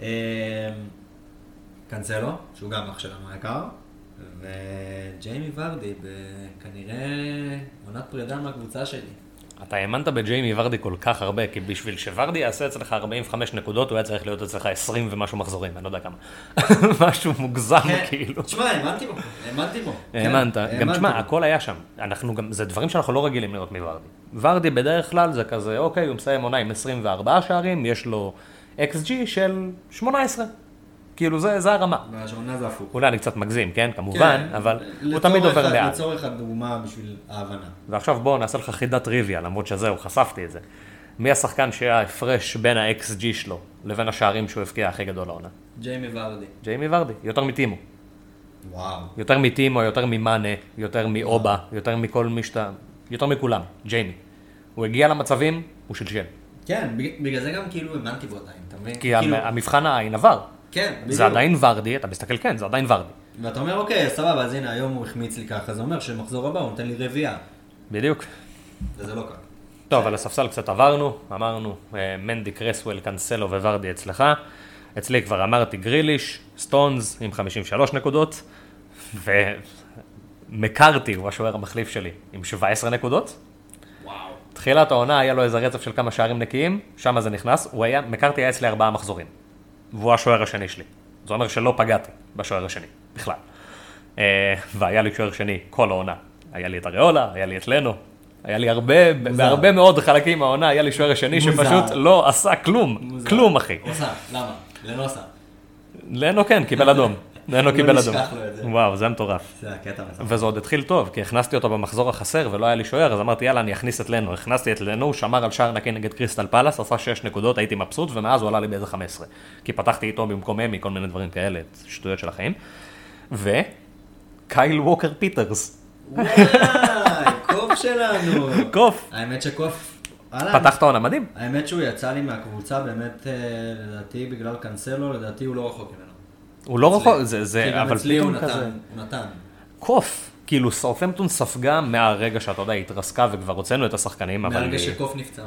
אה, קנסלו, שהוא גם אח שלנו היקר, וג'יימי ורדי, כנראה עונת פרידה מהקבוצה שלי. אתה האמנת בג'יימי ורדי כל כך הרבה, כי בשביל שוורדי יעשה אצלך 45 נקודות, הוא היה צריך להיות אצלך 20 ומשהו מחזורים, אני לא יודע כמה. משהו מוגזם כאילו. תשמע, האמנתי בו, האמנתי בו. האמנת, כן, גם תשמע. הכל היה שם. אנחנו גם, זה דברים שאנחנו לא רגילים לראות מוורדי. ורדי בדרך כלל זה כזה, אוקיי, הוא מסיים עונה עם 24 שערים, יש לו XG של 18. כאילו, זה, זה הרמה. והשעונה זה הפוך. אולי אני קצת מגזים, כן, כמובן, כן, אבל הוא תמיד עובר לאט. לצורך הדוגמה בשביל ההבנה. ועכשיו בואו נעשה לך חידת טריוויה, למרות שזהו, חשפתי את זה. מי השחקן שההפרש בין ה-XG שלו לבין השערים שהוא הבקיע הכי גדול לעונה? ג'יימי ורדי. ג'יימי ורדי, יותר מטימו. וואו. יותר מטימו, יותר ממאנה, יותר מאובה, יותר מכל מי שאתה... יותר מכולם, ג'יימי. הוא הגיע למצבים, הוא שלשל. כן, בג- בגלל זה גם כאילו האמנתי בו עדיין, אתה מבין? כי כאילו, המבחן העין עבר. כן, בדיוק. זה עדיין ורדי, אתה מסתכל, כן, זה עדיין ורדי. ואתה אומר, אוקיי, סבבה, אז הנה, היום הוא החמיץ לי ככה, זה אומר שמחזור הבא הוא נותן לי רביעייה. בדיוק. וזה לא קרה. טוב, על הספסל קצת עברנו, אמרנו, אה, מנדי, קרסוול, קאנסלו וורדי אצלך. אצלי כבר אמרתי גריליש, סטונס עם 53 נקודות, ומקארתי הוא השוער המחליף שלי עם 17 נקודות. וואו. תחילת העונה היה לו איזה רצף של כמה שערים נקיים, שם זה נכנס, הוא היה, מקארתי היה אצלי ארבעה מחזורים. והוא השוער השני שלי. זה אומר שלא פגעתי בשוער השני, בכלל. אה, והיה לי שוער שני כל העונה. היה לי את אריולה, היה לי את לנו, היה לי הרבה, בהרבה מאוד חלקים מהעונה, היה לי שוער השני מוזר. שפשוט לא עשה כלום, מוזר. כלום אחי. עושה, למה? לנוסה. לנו כן, קיבל אדום. לנו קיבל לא אדום. לו את זה. וואו, זה מטורף. זה הקטע מסך. וזה עוד התחיל טוב, כי הכנסתי אותו במחזור החסר ולא היה לי שוער, אז אמרתי יאללה אני אכניס את לנו, הכנסתי את לנו, הוא שמר על שער נקי נגד קריסטל פלאס, עשה 6 נקודות, הייתי מבסוט, ומאז הוא עלה לי באיזה 15. כי פתחתי איתו במקום אמי, כל מיני דברים כאלה, שטויות של החיים. וקייל ווקר פיטרס, וואי, קוף שלנו. קוף, האמת שקוף, פתחת עונה מדהים. האמת שהוא יצא לי מהקבוצה באמת, אה, לדעתי בגלל קאנסלו, לדעתי הוא לא רחוק ממנו. הוא לא רחוק, זה, זה, אבל הוא פתאום כזה, נתן, הוא נתן. קוף. כאילו סאופמפטון ספגה מהרגע שאתה יודע, התרסקה וכבר הוצאנו את השחקנים, אבל... מהרגע שקוף נפצע.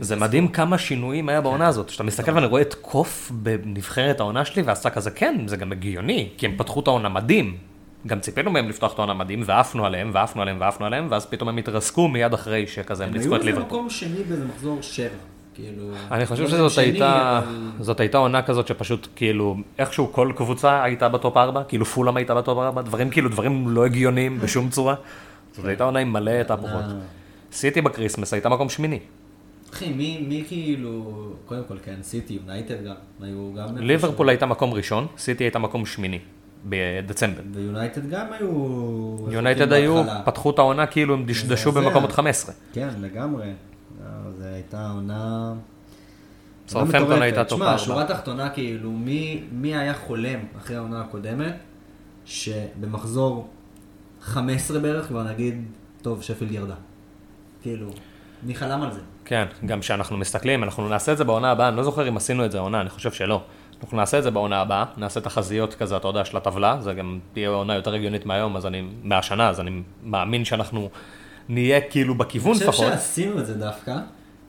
זה מדהים כמה שינויים היה בעונה הזאת. כשאתה מסתכל ואני רואה את קוף בנבחרת העונה שלי, ועשה כזה, כן, זה גם הגיוני, כי הם פתחו את העונה מדהים. גם ציפינו מהם לפתוח את העונה מדהים, ועפנו עליהם, ועפנו עליהם, ועפנו עליהם, ואז פתאום הם התרסקו מיד אחרי שכזה הם הם ניצחו היו את ליברפול. מקום שני באיזה מחזור שבע. כאילו... אני חושב לא שזאת שני, הייתה, אבל- זאת הייתה עונה כזאת שפשוט כאילו, איכשהו כל קבוצה הייתה בטופ 4, כאילו פולאם הייתה בטופ 4, דברים כאילו, דברים לא הגיוניים בשום צורה. זאת הייתה עונה עם מלא תהפוכות. אה. סיטי בקריסמס הייתה מקום שמיני. אחי, מי, מי כאילו... קודם כל, כן, סיטי, יונייטד גם. היו גם... ליברפול הייתה מקום ראשון, סיטי הייתה מקום שמיני, בדצמבר. ויונייטד גם היו... יונייטד היו. פתחו את העונה כאילו הם דשדשו. במקום עוד 15. כן, לגמרי. זו הייתה עונה... עונה מטורפת. הייתה טופ שמע, ארבע. שורה תחתונה, כאילו, מי, מי היה חולם אחרי העונה הקודמת, שבמחזור 15 בערך כבר נגיד, טוב, שפילד ירדה. כאילו, מי חלם על זה? כן, גם כשאנחנו מסתכלים, אנחנו נעשה את זה בעונה הבאה, אני לא זוכר אם עשינו את זה העונה, אני חושב שלא. אנחנו נעשה את זה בעונה הבאה, נעשה תחזיות כזה, אתה יודע, של הטבלה, זה גם תהיה עונה יותר הגיונית מהיום, אז אני, מהשנה, אז אני מאמין שאנחנו נהיה כאילו בכיוון אני לפחות. חושב שעשינו את זה דווקא.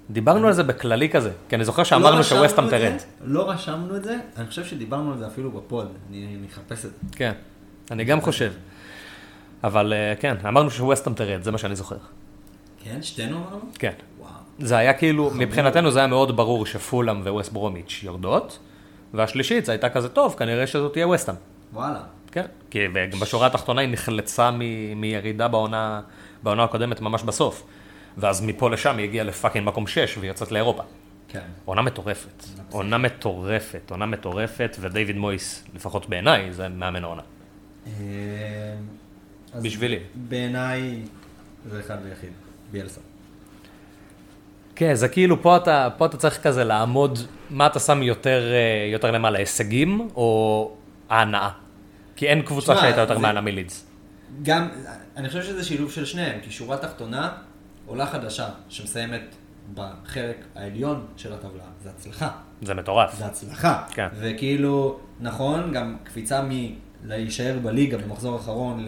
דיברנו על זה בכללי כזה, כי אני זוכר שאמרנו לא את תרד. לא רשמנו את זה, אני חושב שדיברנו על זה אפילו בפוד, אני אחפש את זה. כן, אני גם חושב. אבל אה, כן, אמרנו שווסטהאם תרד, זה מה שאני זוכר. כן, שתינו אמרנו? כן. וואו. זה היה כאילו, מבחינתנו זה היה מאוד ברור שפולאם וווסט ברומיץ' יורדות, והשלישית זה הייתה כזה טוב, כנראה שזאת תהיה וסטהאם. וואלה. כן, כי בשורה התחתונה היא נחלצה מ- מירידה בעונה, בעונה הקודמת ממש בסוף. ואז מפה לשם היא הגיעה לפאקינג מקום 6 והיא יוצאת לאירופה. כן. עונה מטורפת, עונה מטורפת, עונה מטורפת, ודייוויד מויס, לפחות בעיניי, זה מאמן העונה. אה, בשבילי. בעיניי זה אחד ויחיד, ביאלסה. כן, זה כאילו, פה אתה, פה אתה צריך כזה לעמוד, מה אתה שם יותר, אה, יותר למעלה, הישגים או ההנאה? כי אין קבוצה שהייתה יותר זה- מהנה מלידס. גם, אני חושב שזה שילוב של שניהם, כי שורה תחתונה, עולה חדשה שמסיימת בחלק העליון של הטבלה, זה הצלחה. זה מטורף. זה הצלחה. כן. וכאילו, נכון, גם קפיצה מלהישאר בליגה במחזור האחרון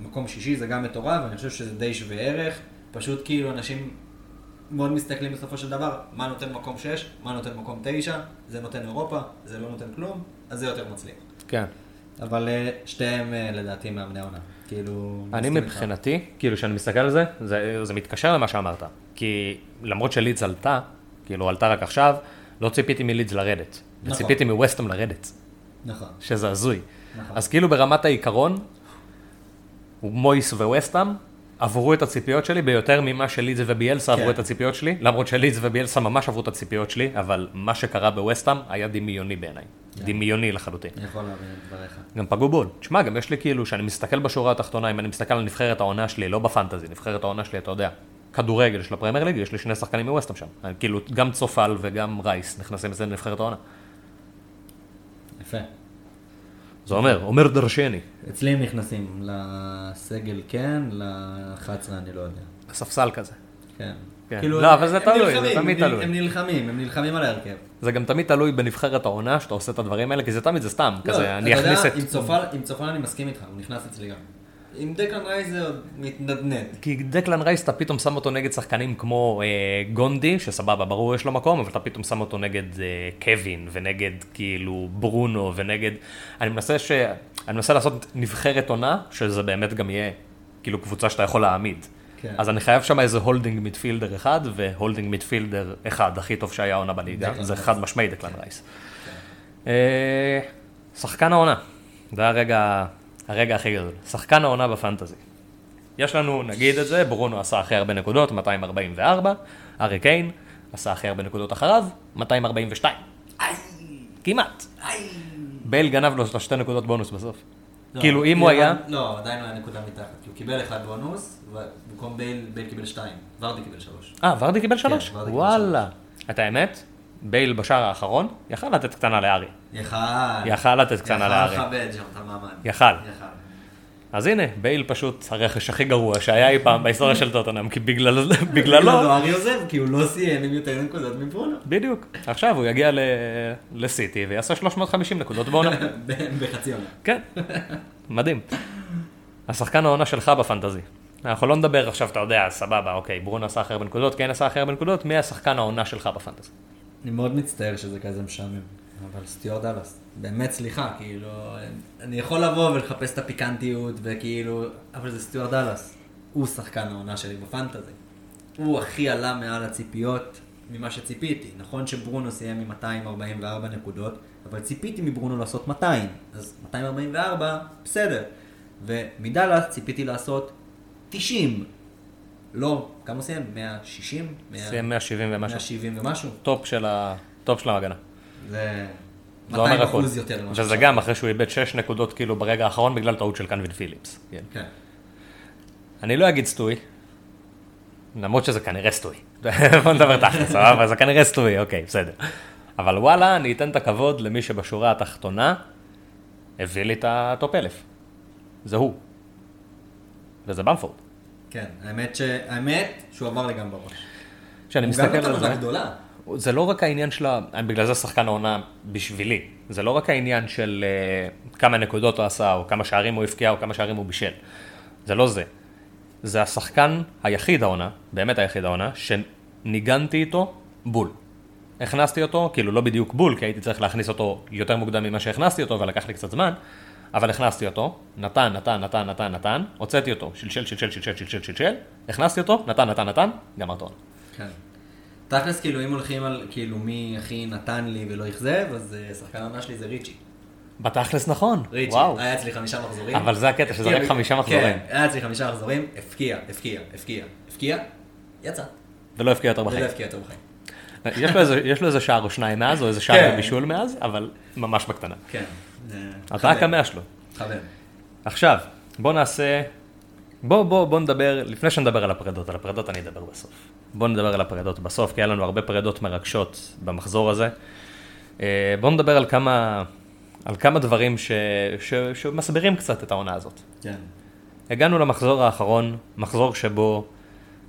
למקום שישי זה גם מטורף, ואני חושב שזה די שווה ערך. פשוט כאילו אנשים מאוד מסתכלים בסופו של דבר, מה נותן מקום 6, מה נותן מקום 9, זה נותן אירופה, זה לא נותן כלום, אז זה יותר מצליח. כן. אבל אה, שתיהם אה, לדעתי מאמני עונה. כאילו... אני. מבחינתי, כאילו כשאני מסתכל על זה, זה, זה מתקשר למה שאמרת. כי למרות שלידס עלתה, כאילו עלתה רק עכשיו, לא ציפיתי מלידס לרדת. נכון. וציפיתי מווסטהאם לרדת, נכון. שזה הזוי. נכון. אז כאילו ברמת העיקרון, מויס וווסטהאם עברו את הציפיות שלי ביותר ממה שלידס וביאלסה כן. עברו את הציפיות שלי, למרות שלידס וביאלסה ממש עברו את הציפיות שלי, אבל מה שקרה בווסטהאם היה דמיוני בעיניי. כן. דמיוני לחלוטין. אני יכול להבין את דבריך. גם פגעו בול. תשמע, גם יש לי כאילו, כשאני מסתכל בשורה התחתונה, אם אני מסתכל על נבחרת העונה שלי, לא בפנטזי, נבחרת העונה שלי, אתה יודע, כדורגל של הפרמייר ליג, יש לי שני שחקנים מווסטהאם שם. כאילו, גם צופל וגם רייס נכנסים אצלנו לנבחרת העונה. יפה. זה אומר, אומר דרשני. אצלי הם נכנסים לסגל כן, ל-11 אני לא יודע. ספסל כזה. כן. כן. כאילו, לא, אבל זה תלוי, נלחמים, זה תמיד הם תלוי. הם נלחמים, הם נלחמים על ההרכב. זה גם תמיד תלוי בנבחרת העונה, שאתה עושה את הדברים האלה, כי זה תמיד זה סתם, לא, כזה, אני אכניס את... עם צופל, עם צופל אני מסכים איתך, הוא נכנס אצלי גם. עם דקלן רייס זה מתנדנד. כי דקלן רייס, אתה פתאום שם אותו נגד שחקנים כמו אה, גונדי, שסבבה, ברור יש לו מקום, אבל אתה פתאום שם אותו נגד אה, קווין, ונגד כאילו ברונו, ונגד... אני מנסה ש... אני מנסה לעשות נבחרת עונה, שזה באמת גם יהיה כאילו קבוצה שאתה יכול להעמיד. כן. אז אני חייב שם איזה holding midfielder אחד, ו holding midfielder אחד, הכי טוב שהיה עונה בליגה, זה רייס. חד משמעי דקלן רייס. אה, שחקן העונה, זה הרגע, הרגע הכי גדול. שחקן העונה בפנטזי. יש לנו, נגיד את זה, ברונו עשה הכי הרבה נקודות, 244, ארי קיין עשה הכי הרבה נקודות אחריו, 242. כמעט. בייל גנב לו את השתי נקודות בונוס בסוף. לא, כאילו, אם הוא היה... לא, עדיין לא היה נקודה מתחת, כי הוא קיבל אחד בונוס, ובמקום בייל, בייל קיבל שתיים, ורדי קיבל שלוש. אה, ורדי קיבל שלוש? ורדי קיבל וואלה. את האמת, בייל בשער האחרון, יכל לתת קטנה לארי. יכל. יכל לתת קטנה לארי. יכל לכבד שם את המעמד. יכל. אז הנה, בייל פשוט הרכש הכי גרוע שהיה אי פעם בהיסטוריה של טוטנאם, כי בגלל- בגללו בגללו, ארי עוזב, כי הוא לא סיים עם יותר נקודות מברונו. בדיוק. עכשיו הוא יגיע לסיטי ויעשה 350 נקודות בעונה. בחצי עונה. כן, מדהים. השחקן העונה שלך בפנטזי. אנחנו לא נדבר עכשיו, אתה יודע, סבבה, אוקיי, ברונו עשה הכי הרבה נקודות, כן עשה הכי הרבה נקודות, מי השחקן העונה שלך בפנטזי? אני מאוד מצטער שזה כזה משעמם, אבל סטיואר דאלאס, באמת סליחה, כאילו, אני יכול לבוא ולחפש את הפיקנטיות, וכאילו, אבל זה סטיוארט דאלאס, הוא שחקן העונה שלי בפנטזי. הוא הכי עלה מעל הציפיות ממה שציפיתי. נכון שברונו סיים עם 244 נקודות, אבל ציפיתי מברונו לעשות 200, אז 244, בסדר. ומדאלאס ציפיתי לעשות 90. לא, כמה סיים? 160? סיים 170 ומשהו. 170 ומשהו? טופ של ה... טופ של ההגנה. זה זה אומר 200 הכל. אחוז יותר וזה שחשבתי. גם אחרי שהוא איבד 6 נקודות כאילו ברגע האחרון בגלל טעות של קלווין פיליפס. כן. כן. אני לא אגיד סטוי, למרות שזה כנראה סטוי. בוא נדבר תכל'ס, סבבה? זה כנראה סטוי, אוקיי, בסדר. אבל וואלה, אני אתן את הכבוד למי שבשורה התחתונה הביא לי את הטופ אלף. זה הוא. וזה במפורד. כן, האמת, ש... האמת שהוא עבר לי גם בראש. כשאני מסתכל על זה, גדולה. זה לא רק העניין של ה... בגלל זה שחקן העונה בשבילי. זה לא רק העניין של uh, כמה נקודות הוא עשה, או כמה שערים הוא הבקיע, או כמה שערים הוא בישל. זה לא זה. זה השחקן היחיד העונה, באמת היחיד העונה, שניגנתי איתו בול. הכנסתי אותו, כאילו לא בדיוק בול, כי הייתי צריך להכניס אותו יותר מוקדם ממה שהכנסתי אותו, ולקח לי קצת זמן, אבל הכנסתי אותו, נתן, נתן, נתן, נתן, נתן, הוצאתי אותו, שלשל, שלשל, שלשל, שלשל, שלשל, הכנסתי אותו, נתן, נתן, נתן, גמרת עונה. כן. תכלס, כאילו, אם הולכים על כאילו מי הכי נתן לי ולא אכזב, אז אה, שחקן העונה שלי זה ריצ'י. בתכלס נכון, ריצ'י. וואו. היה אצלי חמישה מחזורים. אבל זה הקטע, שזה הפקיע רק חמישה מחזורים. כן, היה אצלי חמישה מחזורים, הפקיע, הפקיע, הפקיע, הפקיע, יצא. ולא הבקיע יותר בחיים. ולא הפקיע יותר בחיים. יש לו איזה- יש לו איזה שער או שניים מאז, או איזה שער כן. בישול מאז, אבל ממש בקטנה. כן. זה- אתה המאה שלו. מכבד. עכשיו, בוא נעשה... בוא, בוא, בוא נדבר, לפני שנדבר על הפרדות, על הפרדות אני אדבר בסוף. בוא נדבר על הפרדות בסוף, כי היה לנו הרבה פרדות מרגשות במחזור הזה. אה, בוא נדבר על כמה, על כמה דברים ש, ש, שמסבירים קצת את העונה הזאת. כן. הגענו למחזור האחרון, מחזור שבו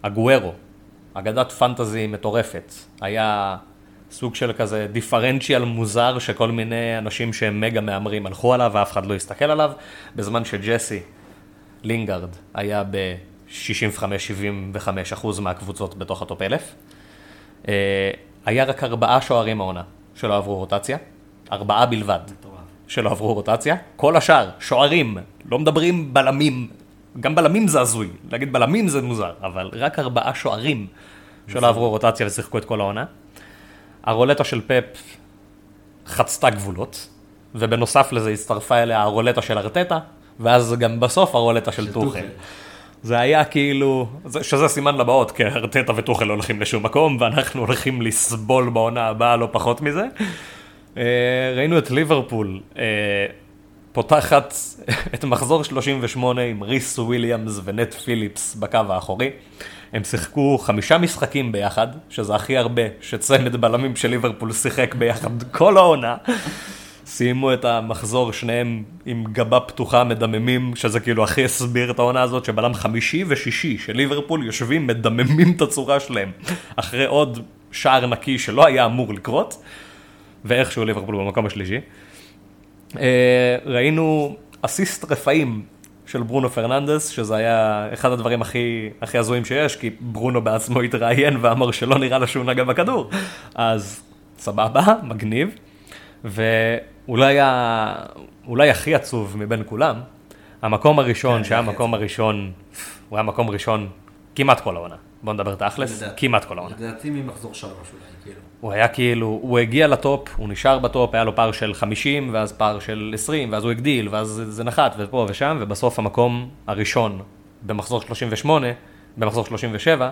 אגוארו, אגדת fantasy מטורפת, היה סוג של כזה דיפרנציאל מוזר שכל מיני אנשים שהם מגה מהמרים הלכו עליו ואף אחד לא הסתכל עליו, בזמן שג'סי לינגארד היה ב-65-75 אחוז מהקבוצות בתוך ה top אלף. אה, היה רק ארבעה שוערים העונה שלא עברו רוטציה, ארבעה בלבד. שלא עברו רוטציה, כל השאר, שוערים, לא מדברים בלמים, גם בלמים זה הזוי, להגיד בלמים זה מוזר, אבל רק ארבעה שוערים שלא עברו רוטציה ושיחקו את כל העונה. הרולטה של פפ חצתה גבולות, ובנוסף לזה הצטרפה אליה הרולטה של ארטטה, ואז גם בסוף הרולטה של טוחל. זה היה כאילו, זה- שזה סימן לבאות, כי ארטטה וטוחל הולכים לשום מקום, ואנחנו הולכים לסבול בעונה הבאה לא פחות מזה. אה, ראינו את ליברפול אה, פותחת את מחזור 38 עם ריס וויליאמס ונט פיליפס בקו האחורי. הם שיחקו חמישה משחקים ביחד, שזה הכי הרבה שצמד בלמים של ליברפול שיחק ביחד כל העונה. סיימו את המחזור שניהם עם גבה פתוחה מדממים, שזה כאילו הכי הסביר את העונה הזאת, שבלם חמישי ושישי של ליברפול יושבים מדממים את הצורה שלהם, אחרי עוד שער נקי שלא היה אמור לקרות, ואיכשהו ליברפול במקום השלישי. אה, ראינו אסיסט רפאים של ברונו פרננדס, שזה היה אחד הדברים הכי, הכי הזויים שיש, כי ברונו בעצמו התראיין ואמר שלא נראה לו שהוא נגע בכדור. אז סבבה, מגניב. ואולי ה... אולי הכי עצוב מבין כולם, המקום הראשון, כן, שהיה המקום הראשון, הוא היה מקום ראשון כמעט כל העונה. בוא נדבר תכלס. כמעט כל העונה. לדעתי ממחזור שלוש אולי, כאילו. הוא היה כאילו, הוא הגיע לטופ, הוא נשאר בטופ, היה לו פער של 50, ואז פער של 20, ואז הוא הגדיל, ואז זה נחת, ופה ושם, ובסוף המקום הראשון במחזור 38, במחזור 37,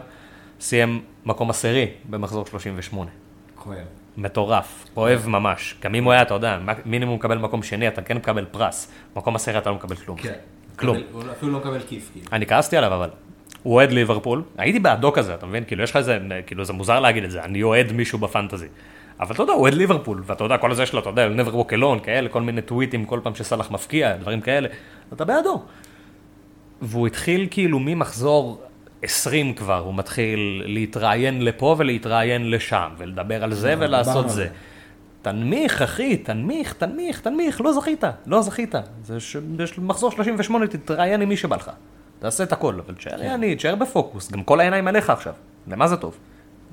סיים מקום עשירי במחזור 38. כואב. מטורף, אוהב ממש. גם אם הוא היה, אתה יודע, מינימום מקבל מקום שני, אתה כן מקבל פרס. מקום עשירי אתה לא מקבל כלום. כן. כלום. הוא אפילו לא מקבל כיף, כאילו. אני כעסתי עליו, אבל הוא אוהד ליברפול, הייתי בעדו כזה, אתה מבין? כאילו, יש לך איזה, כאילו, זה מוזר להגיד את זה, אני אוהד מישהו בפנטזי. אבל אתה יודע, הוא אוהד ליברפול, ואתה יודע, כל הזה שלו, אתה יודע, never walk alone, כאלה, כל מיני טוויטים, כל פעם שסאלח מפקיע, דברים כאלה, אתה בעדו. והוא התחיל כאילו ממחזור 20 כבר, הוא מתחיל להתראיין לפה ולהתראיין לשם, ולדבר על זה נכון, ולעשות זה. תנמיך, אחי, תנמיך, תנמיך, תנמיך, לא זכית, לא זכית. זה ש... מחזור 38, תתראיין עם מי שבא לך. תעשה את הכל, אבל תשאר יעני, תשאר בפוקוס, גם כל העיניים עליך עכשיו. למה זה טוב?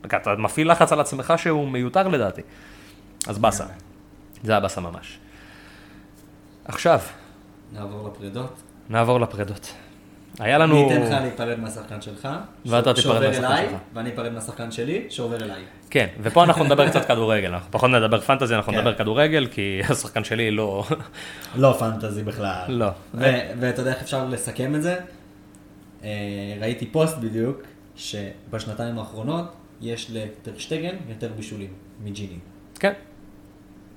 אתה מפעיל לחץ על עצמך שהוא מיותר לדעתי. אז באסה. זה היה באסה ממש. עכשיו, נעבור לפרידות. נעבור לפרדות. היה לנו... אני אתן לך להיפרד מהשחקן שלך, ואתה תיפרד מהשחקן אליי, שלך. ואני אפרד מהשחקן שלי, שעובר אליי. כן, ופה אנחנו נדבר קצת כדורגל, אנחנו פחות נדבר פנטזי, אנחנו כן. נדבר כדורגל, כי השחקן שלי לא... לא פנטזי בכלל. לא. ואתה יודע איך אפשר לסכם את זה? אה, ראיתי פוסט בדיוק, שבשנתיים האחרונות יש לטרשטגן יותר בישולים מג'יני. כן.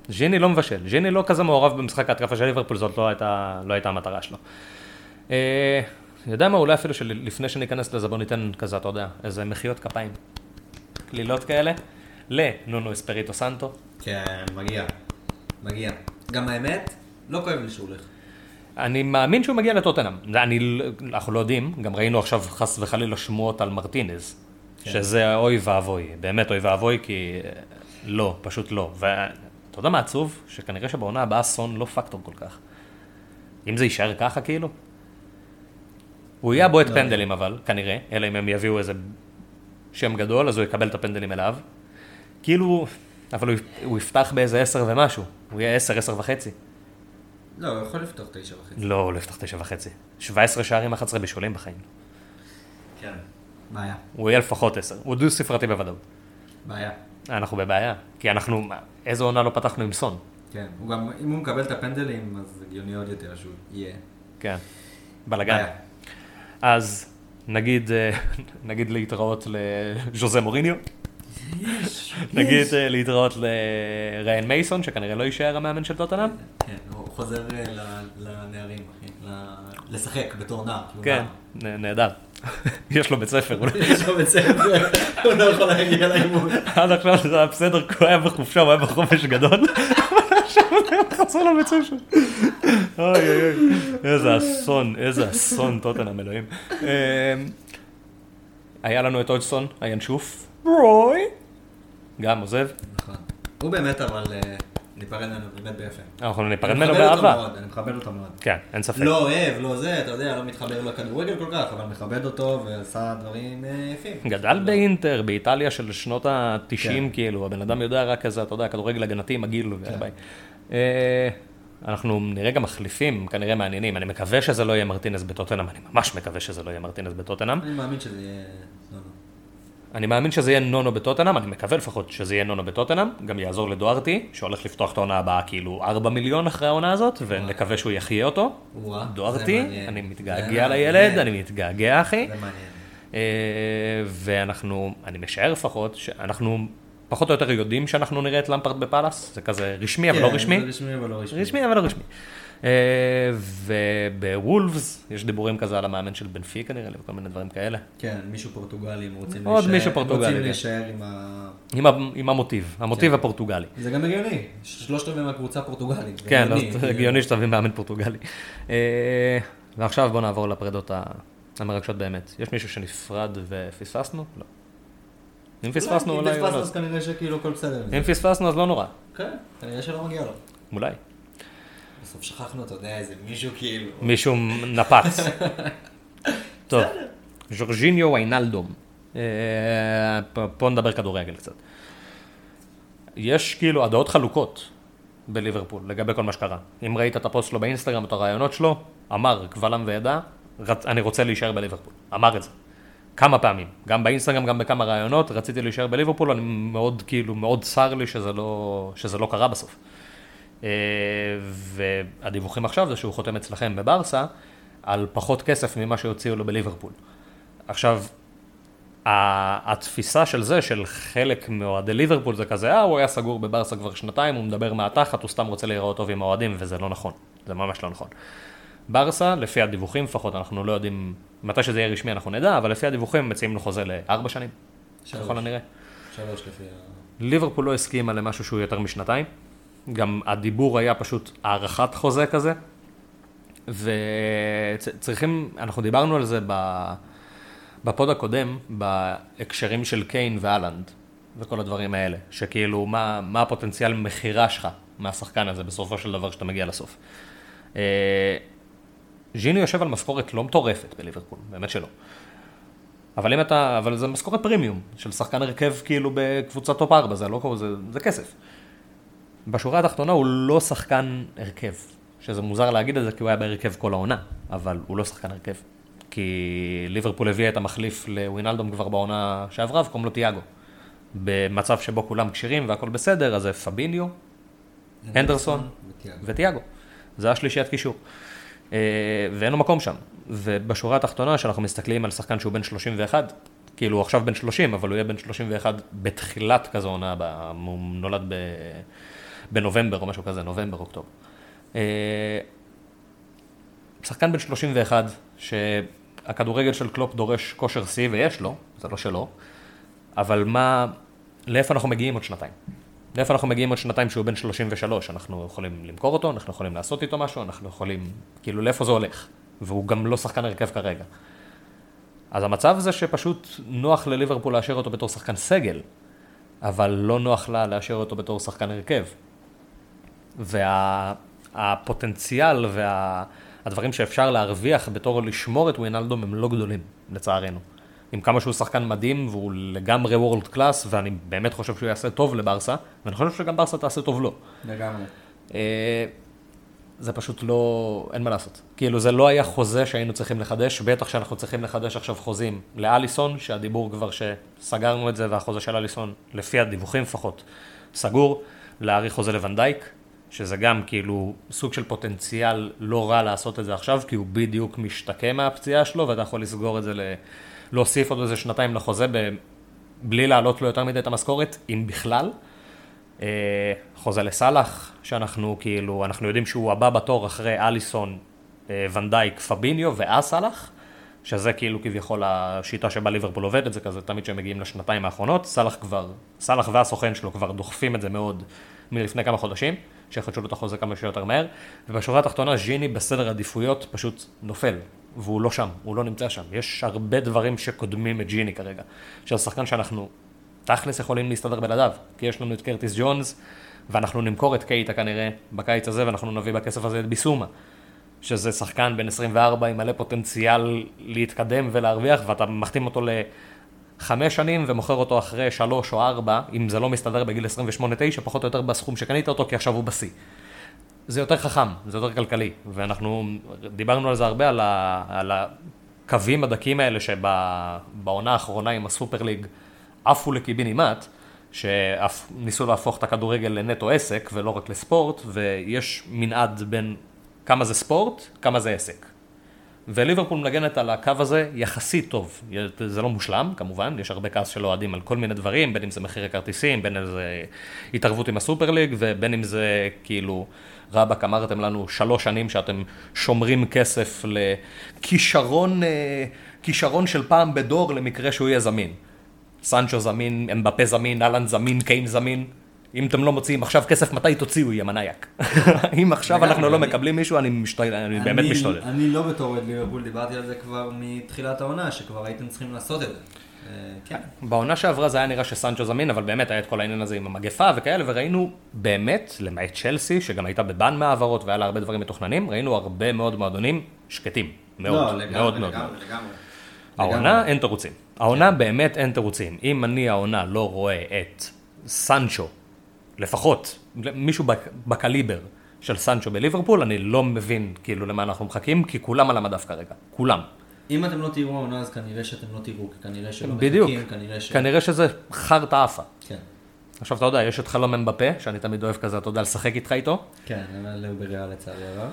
ז'יני לא מבשל, ז'יני לא כזה מעורב במשחק ההתקפה של ליברפול, זאת לא הייתה, לא הייתה המטרה שלו. אה, יודע מה, אולי אפילו שלפני שניכנס לזה, בוא ניתן כזה, אתה יודע, איזה מחיאות כפיים. קלילות כאלה, לנונו אספריטו סנטו. כן, מגיע. מגיע. גם האמת, לא כואב לי שהוא הולך. אני מאמין שהוא מגיע לטוטנאם. אני, לא- אנחנו לא יודעים, גם ראינו עכשיו חס וחלילה שמועות על מרטינז, כן. שזה אוי ואבוי, באמת אוי ואבוי, כי אה, לא, פשוט לא. ואתה יודע מה עצוב? שכנראה שבעונה הבאה סון לא פקטור כל כך. אם זה יישאר ככה כאילו? הוא יהיה בועט לא פנדלים אבל, כנראה, אלא אם הם יביאו איזה שם גדול, אז הוא יקבל את הפנדלים אליו. כאילו, אבל הוא, הוא יפתח באיזה עשר ומשהו, הוא יהיה עשר, עשר וחצי. לא, הוא יכול לפתוח תשע וחצי. לא, הוא לא יפתח תשע וחצי. 17 שערים, 11 בישולים בחיים. כן. בעיה. הוא יהיה לפחות 10. הוא דו ספרתי בוודאות. בעיה. אנחנו בבעיה. כי אנחנו, מה, איזה עונה לא פתחנו עם סון? כן. הוא גם, אם הוא מקבל את הפנדלים, אז הגיוני עוד יותר שהוא יהיה. כן. בלאגן. אז נגיד, אה, נגיד להתראות לז'וזה מוריניו. נגיד אה, להתראות לריין מייסון, שכנראה לא יישאר המאמן של טוטנאם. כן, הוא חוזר אה, לנערים, אחי. לשחק בתור נער. הוא כן, נהדר. יש לו בית ספר. אולי. יש לו בית ספר, הוא לא יכול להגיע לאימון. עד עכשיו זה היה בסדר, הוא היה בחופשה, הוא היה בחופש גדול. עכשיו הוא חזר לבית ספר. אוי אוי אוי, איזה אסון, איזה אסון, טוטנאם אלוהים. אמ, היה לנו את אודסון, הינשוף. רוי. גם עוזב. נכון. הוא באמת, אבל אה, ניפרד ממנו באמת ביפה. אנחנו ניפרד אני ממנו מכבד אותו באהבה. מאוד, אני מכבד אותו מאוד. כן, אין ספק. לא אוהב, לא זה, אתה יודע, לא מתחבר לכדורגל כל כך, אבל מכבד אותו ועשה דברים אה, יפים. גדל באינטר, באיטליה של שנות ה-90, כן. כאילו, הבן אדם יודע רק כזה, אתה יודע, כדורגל הגנתי מגעיל. כן. וביי. אה, אנחנו נראה גם מחליפים, כנראה מעניינים. אני מקווה שזה לא יהיה מרטינס בטוטנאם, אני ממש מקווה שזה לא יהיה מרטינס בטוטנאם. אני מאמין שזה יהיה... לא, לא. אני מאמין שזה יהיה נונו בטוטנאם, אני מקווה לפחות שזה יהיה נונו בטוטנאם, גם יעזור לדוארטי, שהולך לפתוח את העונה הבאה כאילו 4 מיליון אחרי העונה הזאת, ונקווה שהוא יחיה אותו. דוארטי. אני מתגעגע. לילד, אני מתגעגע אחי. אה, ואנחנו, אני משער לפחות, שאנחנו פחות או יותר יודעים שאנחנו נראה את למפרד בפאלאס, זה כזה רשמי אבל לא כן, רשמי. רשמי אבל לא רשמי. רשמי אבל לא רשמי. אה, ובוולפס יש דיבורים כזה על המאמן של בנפיקה נראה לי וכל מיני דברים כאלה. כן, מישהו פורטוגלי, הם רוצים עוד להישאר- מישהו פורטוגלי, רוצים כן. להישאר עם ה... עם, ה, עם המוטיב, המוטיב כן. הפורטוגלי. זה גם הגיוני, שלושת רבעי מהקבוצה פורטוגלית. כן, הגיוני, אז כאילו. שתביא מאמן פורטוגלי. אה, ועכשיו בואו נעבור לפרדות המרגשות באמת. יש מישהו שנפרד ופספסנו? לא. אם פספסנו אם אולי... פספסנו אולי- אז כנראה שכאילו הכל בסדר. אם פספסנו אז לא נורא, כן, כנראה שלא מגיע לו. אולי. בסוף שכחנו, אתה יודע, איזה מישהו כאילו... מישהו נפץ. טוב, ז'ורג'יניו ויינלדום. אה, פה- נדבר כדורגל קצת. יש כאילו הדעות חלוקות בליברפול לגבי כל מה שקרה. אם ראית את הפוסט שלו באינסטגרם, את הרעיונות שלו, אמר קבל עם ועדה, "רצ- אני רוצה להישאר בליברפול. אמר את זה. כמה פעמים, גם באינסטגרם, גם בכמה ראיונות, רציתי להישאר בליברפול, אני מאוד, כאילו, מאוד צר לי שזה לא, שזה לא קרה בסוף. אה, והדיווחים עכשיו זה שהוא חותם אצלכם בברסה, על פחות כסף ממה שהוציאו לו בליברפול. עכשיו, התפיסה של זה, של חלק מאוהדי ליברפול זה כזה, אה, הוא היה סגור בברסה כבר שנתיים, הוא מדבר מהתחת, הוא סתם רוצה להיראות טוב עם האוהדים, וזה לא נכון, זה ממש לא נכון. ברסה, לפי הדיווחים לפחות, אנחנו לא יודעים, מתי שזה יהיה רשמי אנחנו נדע, אבל לפי הדיווחים מציעים לו חוזה לארבע שנים, ככל הנראה. שלוש לפי ה... ליברפול לא הסכימה למשהו שהוא יותר משנתיים, גם הדיבור היה פשוט הארכת חוזה כזה, וצריכים, אנחנו דיברנו על זה בפוד הקודם, בהקשרים של קיין ואלנד וכל הדברים האלה, שכאילו מה, מה הפוטנציאל מכירה שלך מהשחקן הזה בסופו של דבר כשאתה מגיע לסוף. אה, ז'יני יושב על משכורת לא מטורפת בליברפול, באמת שלא. אבל אם אתה, אבל זה משכורת פרימיום של שחקן הרכב כאילו בקבוצת top 4, זה לא קורה, זה, זה כסף. בשורה התחתונה הוא לא שחקן הרכב, שזה מוזר להגיד את זה כי הוא היה בהרכב כל העונה, אבל הוא לא שחקן הרכב. כי ליברפול הביאה את המחליף לווינלדום כבר בעונה שעברה, וקוראים לו תיאגו. במצב שבו כולם כשירים והכל בסדר, אז זה פביניו, הנדרסון ותיאגו. זה השלישיית קישור. אה, ואין לו מקום שם. ובשורה התחתונה, כשאנחנו מסתכלים על שחקן שהוא בן 31, כאילו הוא עכשיו בן 30, אבל הוא יהיה בן 31 בתחילת כזו עונה, הוא נולד ב... בנובמבר או משהו כזה, נובמבר, אוקטובר. אה, שחקן בן 31, שהכדורגל של קלופ דורש כושר שיא, ויש לו, זה לא שלא, אבל מה, לאיפה אנחנו מגיעים עוד שנתיים? לאיפה אנחנו מגיעים עוד שנתיים שהוא בן 33? אנחנו יכולים למכור אותו, אנחנו יכולים לעשות איתו משהו, אנחנו יכולים, כאילו לאיפה זה הולך? והוא גם לא שחקן הרכב כרגע. אז המצב זה שפשוט נוח לליברפול לאשר אותו בתור שחקן סגל, אבל לא נוח לה לאשר אותו בתור שחקן הרכב. והפוטנציאל וה... הדברים שאפשר להרוויח בתור לשמור את ווינלדום הם לא גדולים, לצערנו. עם כמה שהוא שחקן מדהים והוא לגמרי וורלד קלאס, ואני באמת חושב שהוא יעשה טוב לברסה, ואני חושב שגם ברסה תעשה טוב לו. לגמרי. אה, זה פשוט לא, אין מה לעשות. כאילו זה לא היה חוזה שהיינו צריכים לחדש, בטח שאנחנו צריכים לחדש עכשיו חוזים לאליסון, שהדיבור כבר שסגרנו את זה והחוזה של אליסון, לפי הדיווחים לפחות, סגור, להאריך חוזה לוונדייק, שזה גם כאילו סוג של פוטנציאל לא רע לעשות את זה עכשיו, כי הוא בדיוק משתקם מהפציעה שלו, ואתה יכול לסגור את זה, ל... להוסיף עוד איזה שנתיים לחוזה, ב... בלי להעלות לו יותר מדי את המשכורת, אם בכלל. אה, חוזה לסאלח, שאנחנו כאילו, אנחנו יודעים שהוא הבא בתור אחרי אליסון, אה, ונדייק, פביניו ואז סאלח, שזה כאילו כביכול השיטה שבה ליברפול עובדת, זה כזה תמיד כשהם מגיעים לשנתיים האחרונות, סאלח כבר, סאלח והסוכן שלו כבר דוחפים את זה מאוד מלפני כמה חודשים. שיחדשו לו את החוזה כמה שיותר מהר, ובשורה התחתונה ז'יני בסדר עדיפויות פשוט נופל, והוא לא שם, הוא לא נמצא שם. יש הרבה דברים שקודמים את ג'יני כרגע, של שחקן שאנחנו תכלס יכולים להסתדר בלעדיו, כי יש לנו את קרטיס ג'ונס, ואנחנו נמכור את קייטה כנראה בקיץ הזה, ואנחנו נביא בכסף הזה את ביסומה. שזה שחקן בן 24 עם מלא פוטנציאל להתקדם ולהרוויח, ואתה מחתים אותו חמש שנים ומוכר אותו אחרי שלוש או ארבע, אם זה לא מסתדר בגיל 28-9, פחות או יותר בסכום שקנית אותו, כי עכשיו הוא בשיא. זה יותר חכם, זה יותר כלכלי, ואנחנו דיברנו על זה הרבה, על, ה, על הקווים הדקים האלה שבעונה האחרונה עם הסופר ליג עפו לקיבינימט, שניסו להפוך את הכדורגל לנטו עסק ולא רק לספורט, ויש מנעד בין כמה זה ספורט, כמה זה עסק. וליברפול מנגנת על הקו הזה יחסית טוב. זה לא מושלם, כמובן, יש הרבה כעס של אוהדים על כל מיני דברים, בין אם זה מחירי כרטיסים, בין אם זה התערבות עם הסופר ליג, ובין אם זה כאילו, רבאק אמרתם לנו שלוש שנים שאתם שומרים כסף לכישרון, אה, כישרון של פעם בדור למקרה שהוא יהיה זמין. סנצ'ו זמין, אמבפה זמין, אהלן זמין, קיין זמין. אם אתם לא מוציאים עכשיו כסף, מתי תוציאו, יא מניאק? אם עכשיו אנחנו לא מקבלים מישהו, אני באמת משתולל. אני לא בתור אוהד ליברפול, דיברתי על זה כבר מתחילת העונה, שכבר הייתם צריכים לעשות את זה. אה, כן. בעונה שעברה זה היה נראה שסנצ'ו זמין, אבל באמת היה את כל העניין הזה עם המגפה וכאלה, וראינו באמת, למעט צ'לסי, שגם הייתה בבן מהעברות והיה לה הרבה דברים מתוכננים, ראינו הרבה מאוד מועדונים שקטים. מאוד, לא, לגמרי, מאוד, לגמרי, מאוד. לגמרי. העונה אין תירוצים. העונה כן. באמת אין תירוצים. אם אני העונה לא רואה את סנצ'ו לפחות, מישהו בקליבר של סנצ'ו בליברפול, אני לא מבין כאילו למה אנחנו מחכים, כי כולם על המדף כרגע, כולם. אם אתם לא תראו העונה, אז כנראה שאתם לא תראו, כי כנראה שלא בדיוק. מחכים, כנראה ש... כנראה שזה חרטא עפה. כן. עכשיו, אתה יודע, יש את חלום אמבפה, שאני תמיד אוהב כזה, אתה יודע, לשחק איתך איתו. כן, אבל הוא בריאל לצערי הרב.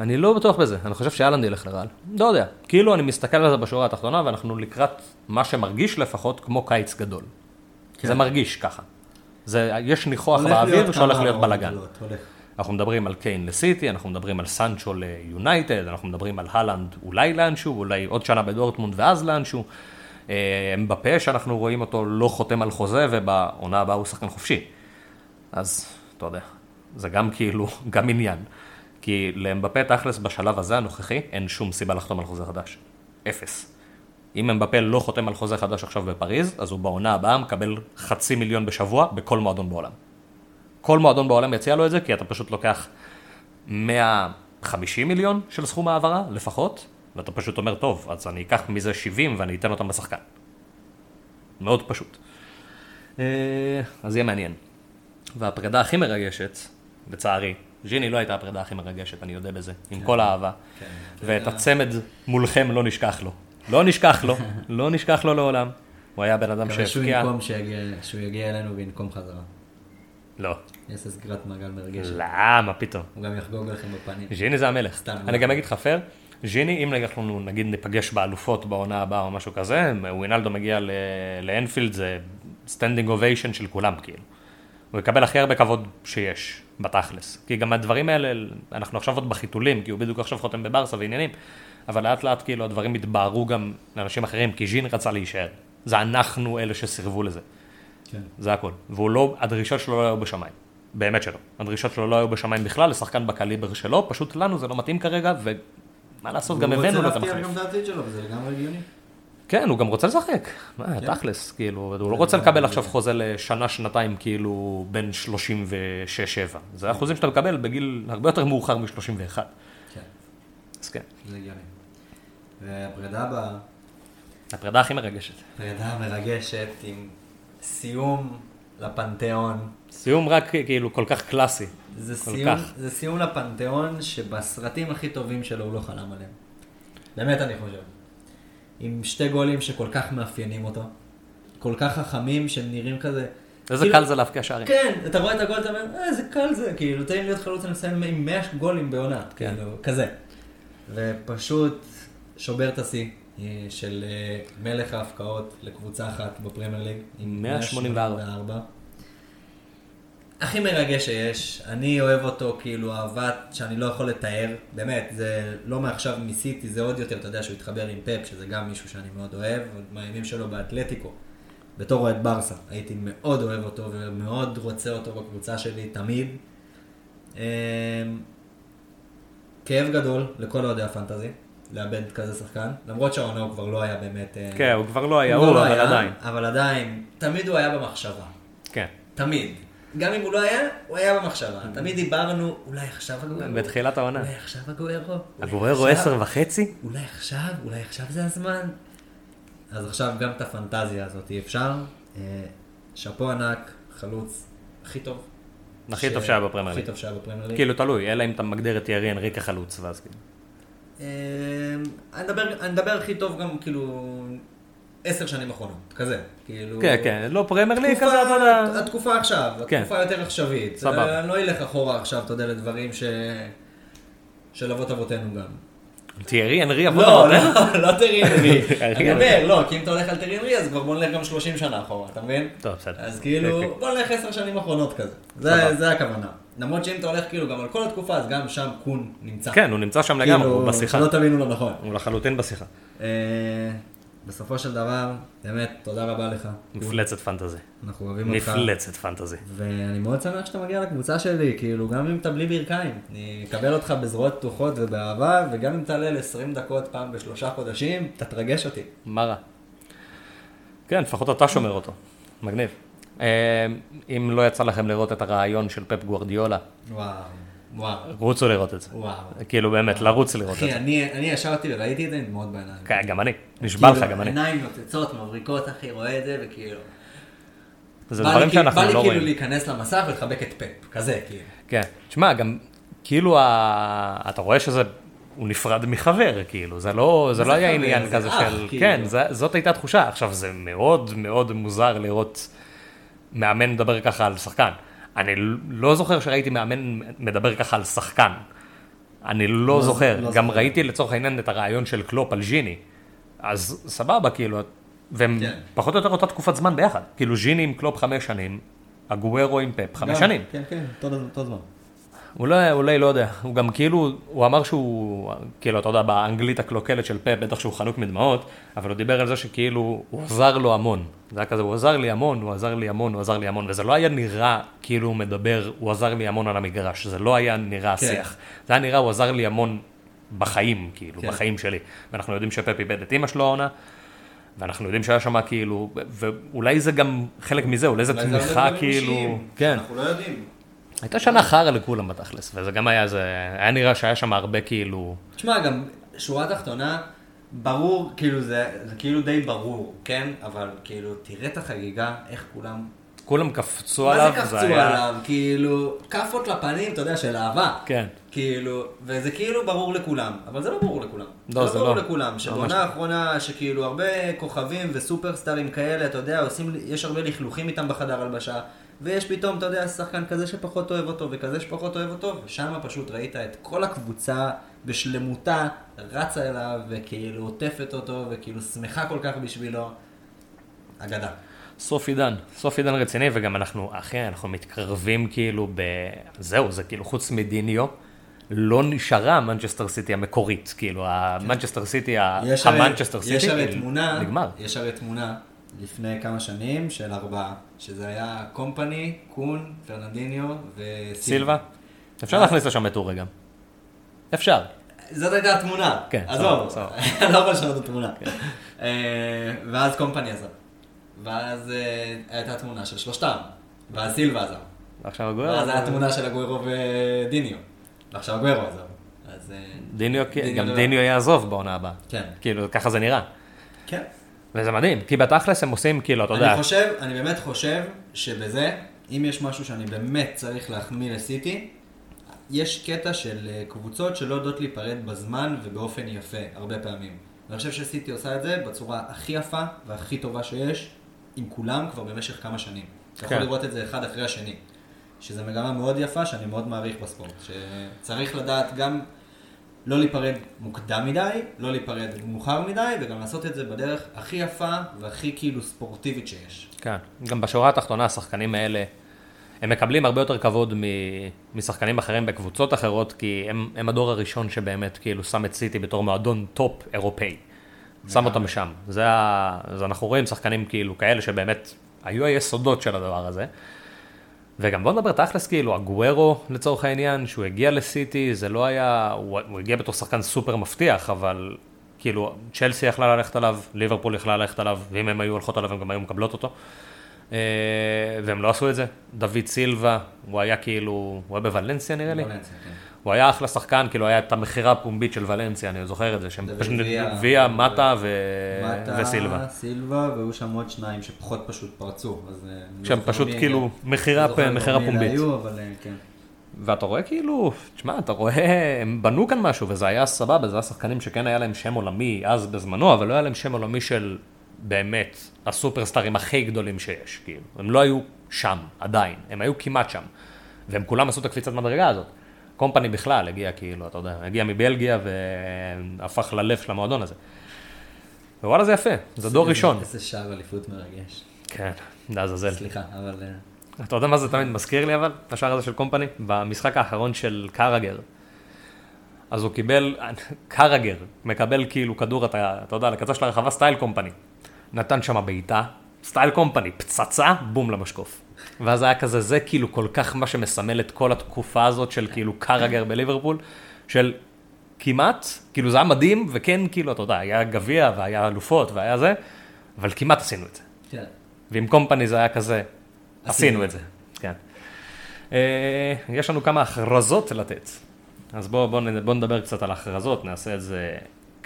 אני לא בטוח בזה, אני חושב שאלנד ילך לרעל. לא יודע. כאילו, אני מסתכל על זה בשורה התחתונה, ואנחנו לקראת מה שמרגיש לפחות כמו קיץ גדול. כן. זה מרגיש ככה. זה, יש ניחוח באוויר שהולך להיות בלאגן. אנחנו מדברים על קיין לסיטי, אנחנו מדברים על סנצ'ו ליונייטד, אנחנו מדברים על הלנד אולי לאנשהו, אולי עוד שנה בדורטמונד ואז לאנשהו. אה, אמבפה שאנחנו רואים אותו לא חותם על חוזה ובעונה הבאה הוא שחקן חופשי. אז אתה יודע, זה גם כאילו, גם עניין. כי לאמבפה תכלס בשלב הזה הנוכחי אין שום סיבה לחתום על חוזה חדש. אפס. אם אמבפה לא חותם על חוזה חדש עכשיו בפריז, אז הוא בעונה הבאה מקבל חצי מיליון בשבוע בכל מועדון בעולם. כל מועדון בעולם יציע לו את זה, כי אתה פשוט לוקח 150 מיליון של סכום העברה לפחות, ואתה פשוט אומר, טוב, אז אני אקח מזה 70 ואני אתן אותם לשחקן. מאוד פשוט. אה, אז יהיה מעניין. והפרידה הכי מרגשת, לצערי, ז'יני לא הייתה הפרידה הכי מרגשת, אני יודע בזה, עם כל האהבה. כן. ואת הצמד מולכם לא נשכח לו. לא נשכח לו, לא נשכח לו לעולם. הוא היה בן אדם מקווה שהבקיע... שיגיע- שהוא יגיע אלינו וינקום חזרה. לא. יעשה סגירת מעגל מרגשת. לא, מה פתאום. הוא גם יחגוג לכם בפנים. ז'יני זה המלך. סתם, אני לא. גם אגיד לך פייר, ז'יני, אם אנחנו נגיד ניפגש באלופות בעונה הבאה או משהו כזה, ווינלדום מגיע לאנפילד, זה standing ovation של כולם, כאילו. הוא יקבל הכי הרבה כבוד שיש, בתכלס. כי גם הדברים האלה, אנחנו עכשיו עוד בחיתולים, כי הוא בדיוק עכשיו חותם בברסה ועניינים, אבל לאט לאט כאילו הדברים התבהרו גם לאנשים אחרים, כי ז'יני רצה להישאר. זה אנחנו אלה שסירבו לזה. כן. זה הכל. והוא לא, הדרישות שלו לא היו בשמיים. באמת שלא. הדרישות שלו לא היו בשמיים בכלל, לשחקן בקליבר שלו, פשוט לנו זה לא מתאים כרגע, ומה לעשות, גם הבאנו לו את הוא רוצה המחליף. להבטיח גם את העתיד שלו, וזה לגמרי הגיוני. כן, הוא גם רוצה לשחק. מה, כן. תכלס, כאילו, הוא לא רוצה לקבל עכשיו חוזה לשנה, שנתיים, כאילו, בין 36-7. זה אחוזים שאתה מקבל בגיל הרבה יותר מאוחר מ-31. כן, אז כן, זה הגיוני. והפרידה הבאה, הפרידה הכי מרגשת. פרידה מרגשת עם סיום לפנתיאון. סיום רק כאילו כל כך קלאסי. זה כל סיום, כך. זה סיום לפנתיאון שבסרטים הכי טובים שלו הוא לא חלם עליהם. באמת אני חושב. עם שתי גולים שכל כך מאפיינים אותו. כל כך חכמים שהם נראים כזה. איזה כאילו- קל זה להבקיע שערים. כן, אתה רואה את הגול, אתה אומר, אה, איזה קל זה, כאילו, תן לי להיות חלוץ, אני מסיים עם 100 גולים בעונה, כן. כאילו, כזה. ופשוט שובר את השיא אה, של אה, מלך ההפקעות לקבוצה אחת בפרמייר ליג. עם 184. 184. הכי מרגש שיש, אני אוהב אותו כאילו אהבת שאני לא יכול לתאר, באמת, זה לא מעכשיו מסיטי, זה עוד יותר, אתה יודע שהוא התחבר עם פפ, שזה גם מישהו שאני מאוד אוהב, עוד מהימים שלו באתלטיקו. בתור אוהד ברסה, הייתי מאוד אוהב אותו ומאוד רוצה אותו בקבוצה שלי, תמיד. אמ, כאב גדול לכל אוהדי הפנטזי, לאבד כזה שחקן, למרות שהעונה הוא כבר לא היה באמת... אה, כן, הוא כבר לא היה כבר הוא, לא אבל היה, עדיין. אבל עדיין, תמיד הוא היה במחשבה. כן. תמיד. גם אם הוא לא היה, הוא היה במחשבה. תמיד דיברנו, אולי עכשיו הגוארו. בתחילת העונה. אולי עכשיו הגוארו. הגוררו עכשיו- עשר וחצי? אולי עכשיו, אולי עכשיו זה הזמן. אז עכשיו גם את הפנטזיה הזאת אי אפשר. אה, שאפו ענק, חלוץ הכי טוב. הכי טוב שהיה בפרמייר הכי. טוב שהיה בפרמייר ליג. כאילו תלוי, אלא אם אתה מגדיר את תיירי אנרי כחלוץ, ואז כאילו. אה, אני מדבר- אני מדבר הכי טוב גם כאילו עשר שנים אחרונות, כזה. כאילו... כן, כן, לא פרמייר ליג כזה, אתה יודע. התקופה עכשיו, כן. התקופה יותר עכשווית. סבבה. אני לא אלך אחורה עכשיו, אתה יודע, לדברים ש... של אבות אבותינו גם. תיירי אנרי אבות לא, אבותינו? לא, לא תיירי אנרי. אנרי. אני אומר, לא, כי אם אתה הולך על טרי אנרי, אז כבר בוא נלך גם 30 שנה אחורה, אתה מבין? טוב, בסדר. אז כאילו. בוא נלך 10 שנים אחרונות כזה. זה הכוונה. למרות שאם אתה הולך כאילו גם על כל התקופה, אז גם שם קון נמצא. כן, הוא נמצא שם לגמרי, הוא בשיחה. שלא תבינו לא נכון. הוא לחלוטין בשיחה. אה, בסופו של דבר, באמת, תודה רבה לך. מפלצת פנטזי. אנחנו אוהבים אותך. מפלצת פנטזי. ואני מאוד שמח שאתה מגיע לקבוצה שלי, כאילו, גם אם אתה בלי ברכיים. אני אקבל אותך בזרועות פתוחות ובאהבה, וגם אם תעלה ל-20 דקות פעם בשלושה חודשים, אתה תרגש אותי. מה רע? כן, לפחות אתה שומר אותו. מגניב. אה, אם לא יצא לכם לראות את הרעיון של פפ גוורדיולה, וואו, וואו, רוצו לראות את זה. וואו. כאילו באמת, לרוץ לראות את אחי, זה. אני אני ישבתי וראיתי את זה עם דמעות בעיניים. כן, גם אני. נשבע לך, כאילו, גם אני. עיניים נוצצות, מבריקות, אחי, רואה את זה, וכאילו... זה דברים כאילו- שאנחנו בא לי לא כאילו רואים. להיכנס למסך ולחבק את פפ, כזה, כאילו. כן. תשמע, גם כאילו. אתה רואה שזה הוא נפרד מחבר, כאילו, זה לא, זה לא היה? עניין זה כזה של, כאילו. כן, זה, זאת הייתה תחושה. עכשיו, זה מאוד מאוד מוזר לראות מאמן מדבר ככה על שחקן. אני לא זוכר שראיתי מאמן מדבר ככה על שחקן. אני לא, לא- זוכר. לא גם זוכר. ראיתי לצורך העניין את הרעיון של קלופ על ז'יני. אז סבבה, כאילו, והם כן. פחות או יותר אותה תקופת זמן ביחד. כאילו, ז'יני עם קלופ חמש שנים, אגוארו עם פפ חמש גם, שנים. כן, כן, אותו זמן. אולי, אולי לא יודע, הוא גם כאילו, הוא אמר שהוא, כאילו, אתה יודע, באנגלית הקלוקלת של פפ, בטח שהוא חנוק מדמעות, אבל הוא דיבר על זה שכאילו, הוא עזר לו המון. זה היה כזה, הוא עזר לי המון, הוא עזר לי המון, הוא עזר לי המון, וזה לא היה נראה כאילו הוא מדבר, הוא עזר לי המון על המגרש, זה לא היה נראה כן. שיח. זה היה נראה, הוא עזר לי המון בחיים, כאילו, כן. בחיים שלי. ואנחנו יודעים שפפ איבד את אימא שלו העונה, ואנחנו יודעים שהיה שם כאילו, ואולי זה גם חלק מזה, אולי זה תמיכה דברים כאילו, כן. אנחנו לא יודעים. הייתה שנה חרא לכולם בתכלס, וזה גם היה זה, היה נראה שהיה שם הרבה כאילו, תשמע, גם שורה תחתונה, ברור, כאילו זה, זה כאילו די ברור, כן? אבל כאילו, תראה את החגיגה, איך כולם... כולם קפצו מה עליו, זה קפצו היה, עליו? כאילו, כאפות לפנים, אתה יודע, של אהבה. כן, כאילו, וזה כאילו ברור לכולם, אבל זה לא ברור לכולם. לא, זה ברור לא. לכולם, ממש שבעונה לא. האחרונה, שכאילו הרבה כוכבים וסופרסטארים כאלה, אתה יודע, עושים, יש הרבה לכלוכים איתם בחדר הלבשה, ויש פתאום, אתה יודע, שחקן כזה שפחות אוהב אותו, וכזה שפחות אוהב אותו, ושם פשוט ראית את כל הקבוצה בשלמותה, רצה אליו, וכאילו עוטפת אותו, וכאילו שמחה כל כך בשבילו. אגדה. סוף עידן, סוף עידן רציני, וגם אנחנו, אחי, אנחנו מתקרבים כאילו ב... זהו, זה כאילו חוץ מפרננדיניו, לא נשארה מנצ'סטר סיטי המקורית, כאילו, המנצ'סטר סיטי, המנצ'סטר סיטי, יש הרי כאילו, תמונה, נגמר. יש הרי תמונה לפני כמה שנים של ארבעה, שזה היה קומפני, קון, פרננדיניו וסילבה. סילבה? אפשר להכניס לשם את אורי גם. אפשר. זאת הייתה התמונה. כן, עזוב, לא יכול לשנות את התמונה. אה, ואז קומפני עזב. ואז אה, הייתה תמונה של שלושתם. ואז סילבה עזב. ועכשיו הגויר. ואז הייתה תמונה של הגוורו ודיניו. ועכשיו הגוורו עזב. אז... אה, דיניו, גם לא- דיניו יעזוב בעונה הבאה. כן. כאילו, ככה זה נראה. כן. וזה מדהים, כי בתכלס הם עושים, כאילו, אתה יודע, אני חושב, אני באמת חושב שבזה, אם יש משהו שאני באמת צריך להחמיא לסיטי, יש קטע של אה, קבוצות שלא יודעות להיפרד בזמן ובאופן יפה, הרבה פעמים. ואני חושב שסיטי עושה את זה בצורה הכי יפה והכי טובה שיש, עם כולם כבר במשך כמה שנים. אתה יכול כן. לראות את זה אחד אחרי השני. שזו מגמה מאוד יפה שאני מאוד מעריך בספורט. שצריך לדעת גם לא להיפרד מוקדם מדי, לא להיפרד מאוחר מדי, וגם לעשות את זה בדרך הכי יפה והכי כאילו ספורטיבית שיש. כן, גם בשורה התחתונה השחקנים האלה, הם מקבלים הרבה יותר כבוד משחקנים אחרים בקבוצות אחרות, כי הם, הם הדור הראשון שבאמת כאילו שם את סיטי בתור מועדון top אירופאי. שם אותם שם. זה ה... אז אנחנו רואים שחקנים כאילו כאלה שבאמת היו היסודות של הדבר הזה. וגם בוא נדבר תכלס כאילו, הגוורו לצורך העניין, שהוא הגיע לסיטי, זה לא היה, הוא, הוא הגיע בתור שחקן סופר מבטיח, אבל כאילו, צ'לסי יכלה ללכת עליו, ליברפול יכלה ללכת עליו, ואם הם היו הולכות עליו הם גם היו מקבלות אותו. אה, והם לא עשו את זה. דוד סילבה, הוא היה כאילו, הוא היה בוולנסיה נראה לי. ולנסיה, כן. הוא היה אחלה שחקן, כאילו היה את המכירה הפומבית של ולנסיה, אני זוכר את זה, שהם פשוט, ויה. מטה ו... מטה, וסילבה. סילבה, והיו שם עוד שניים שפחות פשוט פרצו. אז, אה, שהם פשוט כאילו מכירה פומבית. היו, אבל אה, כן. ואתה רואה כאילו, תשמע, אתה רואה, הם בנו כאן משהו, וזה היה סבבה, זה היה שחקנים שכן היה להם שם עולמי אז בזמנו, אבל לא היה להם שם עולמי של באמת הסופרסטארים הכי גדולים שיש, כאילו. הם לא היו שם, עדיין, הם היו כמעט שם. והם כולם עשו את הקפיצת מדרגה הזאת. קומפני בכלל הגיע כאילו, אתה יודע, הגיע מבלגיה והפך ללב של המועדון הזה. ווואלה זה יפה, זה דור ראשון. איזה שער אליפות מרגש. כן, לעזאזל. סליחה, אבל... אה, אתה יודע מה זה תמיד מזכיר לי אבל, השער הזה של קומפני? במשחק האחרון של קרגר. אז הוא קיבל, קרגר מקבל כאילו כדור, אתה, אתה יודע, לקצה של הרחבה סטייל קומפני. נתן שם בעיטה, סטייל קומפני, פצצה, בום למשקוף. ואז היה כזה, זה כאילו כל כך מה שמסמל את כל התקופה הזאת של כאילו קרגר בליברפול, של כמעט, כאילו זה היה מדהים, וכן, כאילו, אתה יודע, היה גביע והיה אלופות והיה זה, אבל כמעט עשינו את זה. כן. ועם קומפני זה היה כזה, עשינו עשינו את זה. כן. אה, יש לנו כמה הכרזות לתת. אז בואו בוא, בוא נדבר קצת על הכרזות, נעשה את זה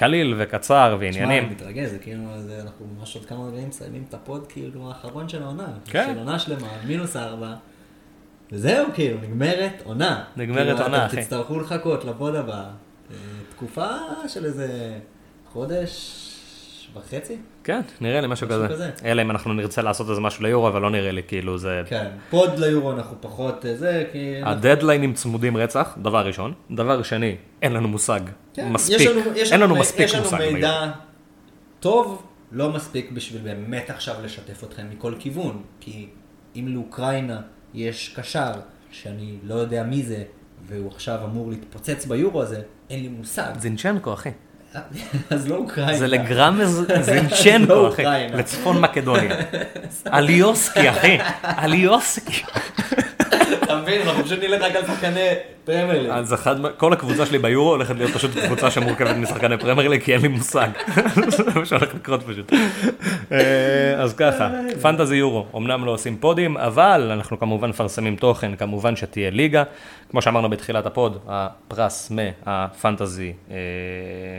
קליל וקצר תשמע, אני ועניינים. מתרגש, זה כאילו, זה- אנחנו ממש עוד כמה רגעים מסיימים את הפוד, כאילו, האחרון של העונה. כן. של עונה שלמה, מינוס ארבע. וזהו, כאילו, נגמרת עונה. נגמרת כאילו, עונה, אתם אחי. תצטרכו לחכות לפוד הבא. אה, תקופה של איזה חודש וחצי? כן, נראה לי משהו משהו כזה. כזה. אלא אם אנחנו נרצה לעשות איזה משהו ליורו, אבל לא נראה לי, כאילו זה... כן. פוד ליורו אנחנו פחות אה, זה, כי... הדדליינים צמודים רצח, דבר ראשון. דבר שני, אין לנו מושג כן, מספיק. יש לנו, יש אין לנו מ- מספיק יש לנו מושג. ביורו. מידע טוב, לא מספיק בשביל באמת עכשיו לשתף אתכם מכל כיוון. כי אם לאוקראינה יש קשר שאני לא יודע מי זה, והוא עכשיו אמור להתפוצץ ביורו הזה, אין לי מושג. זינצ'נקו, אחי. אז לא אוקראינה. זה לגרמז לא זינצ'נקו, אחי. אוקראינה. לצפון מקדוניה. אליוסקי, אחי. אליוסקי. אתה מבין, אנחנו פשוט נלך רק על שחקני פרמייר ליג. אז אחד, כל הקבוצה שלי ביורו הולכת להיות פשוט קבוצה שמורכבת משחקני פרמייר ליג, כי אין לי מושג. זה מה שהולך לקרות פשוט. אה, אז ככה, fantasy יורו, אמנם לא עושים פודים, אבל אנחנו כמובן מפרסמים תוכן, כמובן שתהיה ליגה. כמו שאמרנו בתחילת ה pod, הפרס מה fantasy, אה,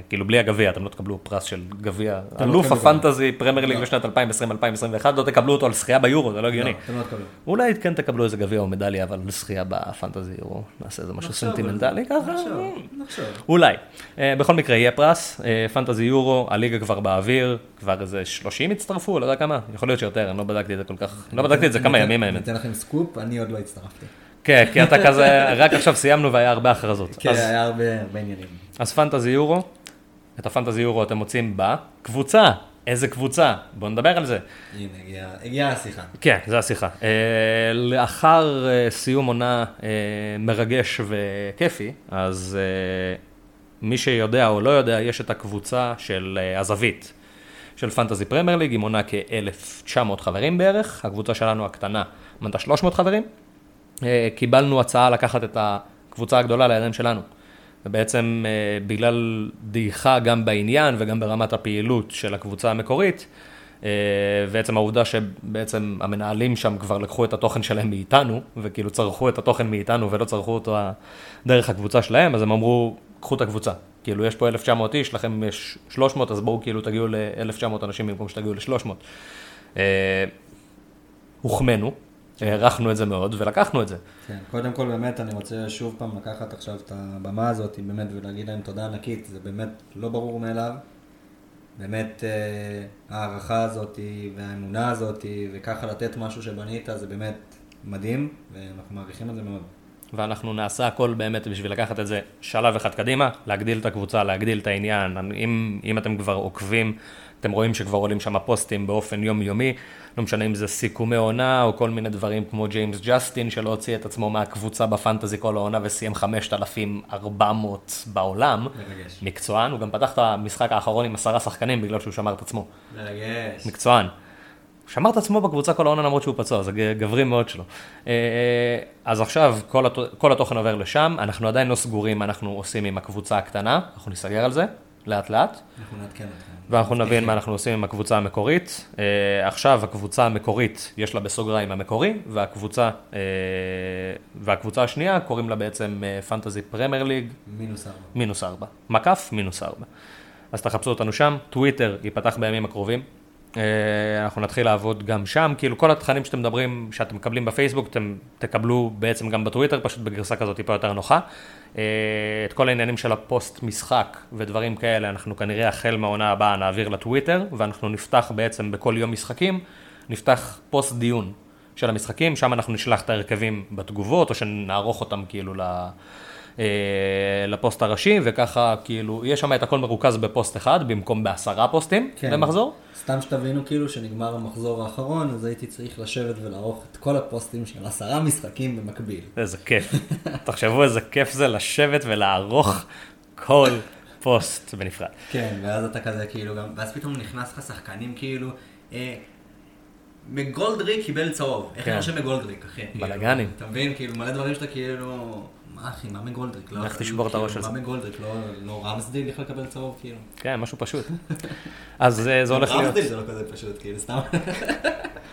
כאילו בלי הגביע, אתם לא תקבלו פרס של גביע, לא אלוף. ה fantasy פרמייר ליג לא. לשנת 2020-2021, לא תקבלו אותו על זכייה ביורו, זה לא הגיוני. לא. אולי כן תקבלו איזה גביע או מדליה, אבל זכייה ב fantasy יורו, נעשה איזה משהו סנטימנטלי זה. ככה. נחשוב, נחשוב. אולי. אה, בכל מקרה יהיה פרס, אה, פנטזי יורו, הליגה כבר באוויר, כבר איזה 30 הצטרפו, לא יודע כמה, יכול להיות שיותר, אני לא בדקתי את זה כל כך, לא בדקתי את זה כמה אני ימים אני האמת. אתן לכם סקופ, אני עוד לא הצטרפתי. כן, כי אתה כזה, רק עכשיו סיימנו והיה הרבה הכרזות. כן, היה הרבה הרבה עניינים. אז פנטזי יורו, את הפנטזי יורו אתם מוצאים בקבוצה. איזה קבוצה? בואו נדבר על זה. הנה, הגיעה- הגיעה השיחה. כן, זו השיחה. אה, לאחר אה, סיום עונה אה, מרגש וכיפי, אז אה, מי שיודע או לא יודע, יש את הקבוצה של אה, הזווית של פנטזי פרמייר ליג, היא מונה כ-1,900 חברים בערך, הקבוצה שלנו הקטנה מנתה 300 חברים. אה, קיבלנו הצעה לקחת את הקבוצה הגדולה לידיים שלנו. ובעצם אה, בגלל דעיכה גם בעניין וגם ברמת הפעילות של הקבוצה המקורית, אה, ועצם העובדה שבעצם המנהלים שם כבר לקחו את התוכן שלהם מאיתנו, וכאילו צרכו את התוכן מאיתנו ולא צרכו אותו דרך הקבוצה שלהם, אז הם אמרו, קחו את הקבוצה. כאילו, יש פה 1,900 איש, לכם יש 300, אז בואו כאילו תגיעו ל-1,900 אנשים במקום שתגיעו ל-300. אה, הוחמאנו, הערכנו את זה מאוד ולקחנו את זה. כן, קודם כל באמת אני רוצה שוב פעם לקחת עכשיו את הבמה הזאת באמת ולהגיד להם תודה ענקית, זה באמת לא ברור מאליו. באמת אה, ההערכה הזאת והאמונה הזאת וככה לתת משהו שבנית זה באמת מדהים ואנחנו מעריכים את זה מאוד. ואנחנו נעשה הכל באמת בשביל לקחת את זה שלב אחד קדימה, להגדיל את הקבוצה, להגדיל את העניין. אם, אם אתם כבר עוקבים, אתם רואים שכבר עולים שם פוסטים באופן יומיומי, לא משנה אם זה סיכומי עונה או כל מיני דברים כמו ג'יימס ג'סטין, שלא הוציא את עצמו מהקבוצה בפנטזי כל העונה וסיים 5,400 בעולם. מרגש. מקצוען, הוא גם פתח את המשחק האחרון עם עשרה שחקנים בגלל שהוא שמר את עצמו. מרגש. מקצוען. שמר את עצמו בקבוצה כל העונה למרות שהוא פצוע, זה גברי מאוד שלו. אה, אז עכשיו. כל התוכן עובר לשם, אנחנו עדיין לא סגורים מה אנחנו עושים עם הקבוצה הקטנה, אנחנו נסגר על זה, לאט לאט, אנחנו נעדכן אתכם. ואנחנו נבין מה אנחנו עושים עם הקבוצה המקורית. אה, עכשיו הקבוצה המקורית, יש לה בסוגריים המקורי, והקבוצה, אה, והקבוצה השנייה קוראים לה בעצם פנטזי פרמייר ליג, מינוס ארבע. מינוס ארבע. מקף, מינוס ארבע. אז תחפשו אותנו שם, טוויטר ייפתח בימים הקרובים. אה, אנחנו נתחיל לעבוד גם שם, כאילו כל התכנים שאתם מדברים, שאתם מקבלים בפייסבוק, אתם תקבלו בעצם גם בטוויטר, פשוט בגרסה כזאת טיפה יותר נוחה. אה, את כל העניינים של הפוסט משחק ודברים כאלה, אנחנו כנראה החל מהעונה הבאה נעביר לטוויטר, ואנחנו נפתח בעצם בכל יום משחקים, נפתח פוסט דיון של המשחקים, שם אנחנו נשלח את ההרכבים בתגובות, או שנערוך אותם כאילו ל... אה, לפוסט הראשי, וככה כאילו, יש שם את הכל מרוכז בפוסט אחד, במקום בעשרה פוסטים כן. במחזור. סתם שתבינו כאילו שנגמר המחזור האחרון, אז הייתי צריך לשבת ולערוך את כל הפוסטים של עשרה משחקים במקביל. איזה כיף. תחשבו איזה כיף זה לשבת ולערוך כל פוסט בנפרד. כן, ואז אתה כזה כאילו גם, ואז פתאום נכנס לך שחקנים כאילו, אה, מקגולדריק קיבל צהוב, איך כן. חושב מקגולדריק, אחי? בלאגנים. אתה מבין, כאילו מלא דברים שאתה כאילו, אחי, מה מקגולדריק? לא, לך תשבור את הראש כאילו, על זה. מה מקגולדריק? לא- לא רמסדיל יכול לקבל צהוב, כאילו. כן, משהו פשוט. אז אה, זה הולך להיות, רמסדיל זה לא כזה פשוט, כאילו, סתם.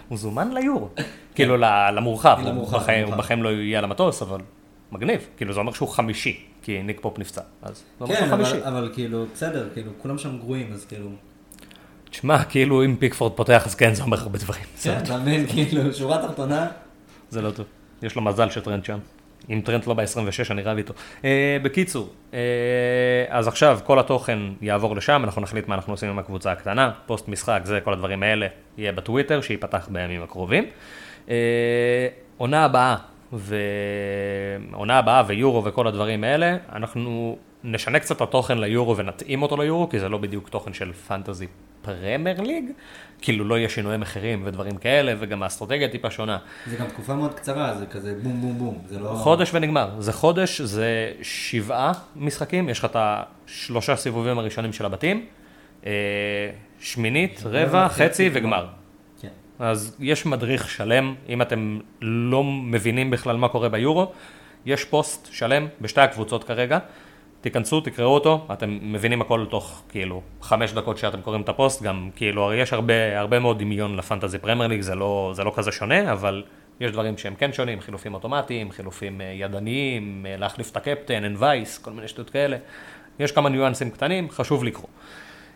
הוא זומן ליורו. כאילו למורחב, למורחב, בחיים- לא יהיה על המטוס, אבל מגניב. כאילו זה אומר שהוא חמישי, כי ניק פופ נפצע. אז זה אומר שהוא כן, חמישי. אבל- אבל כאילו, בסדר, כאילו, כולם שם גרועים, אז כאילו, תשמע, כאילו אם פיקפורד פותח אז כן, זה אומר הרבה דברים. כן, אתה מבין, כאילו, שורה תחתונה, זה לא טוב. יש לו מזל שטרנט שם. אם טרנט לא ב-26, אני רב איתו. אה, בקיצור, אה, אז עכשיו כל התוכן יעבור לשם, אנחנו נחליט מה אנחנו עושים עם הקבוצה הקטנה, פוסט משחק, זה, כל הדברים האלה, יהיה בטוויטר, שייפתח בימים הקרובים. אה, עונה הבאה, ועונה הבאה ויורו וכל הדברים האלה, אנחנו נשנה קצת את התוכן ליורו ונתאים אותו ליורו, כי זה לא בדיוק תוכן של פנטזי Premier League, כאילו לא יהיה שינויי מחירים ודברים כאלה, וגם האסטרטגיה טיפה שונה. זה גם תקופה מאוד קצרה, זה כזה בום בום בום, זה לא... חודש ונגמר. זה חודש, זה שבעה משחקים, יש לך את השלושה סיבובים הראשונים של הבתים, אה, שמינית, רבע, חצי וגמר. כן. אז יש מדריך שלם, אם אתם לא מבינים בכלל מה קורה ביורו, יש פוסט שלם בשתי הקבוצות כרגע. תיכנסו, תקראו אותו, אתם מבינים הכל תוך כאילו חמש דקות שאתם קוראים את הפוסט, גם כאילו הרי יש הרבה, הרבה מאוד דמיון לפנטזי Premier League, זה לא, זה לא כזה שונה, אבל יש דברים שהם כן שונים, חילופים אוטומטיים, חילופים אה, ידניים, אה, להחליף את הקפטן, אין וייס, כל מיני שטויות כאלה. יש כמה ניואנסים קטנים, חשוב לקרוא.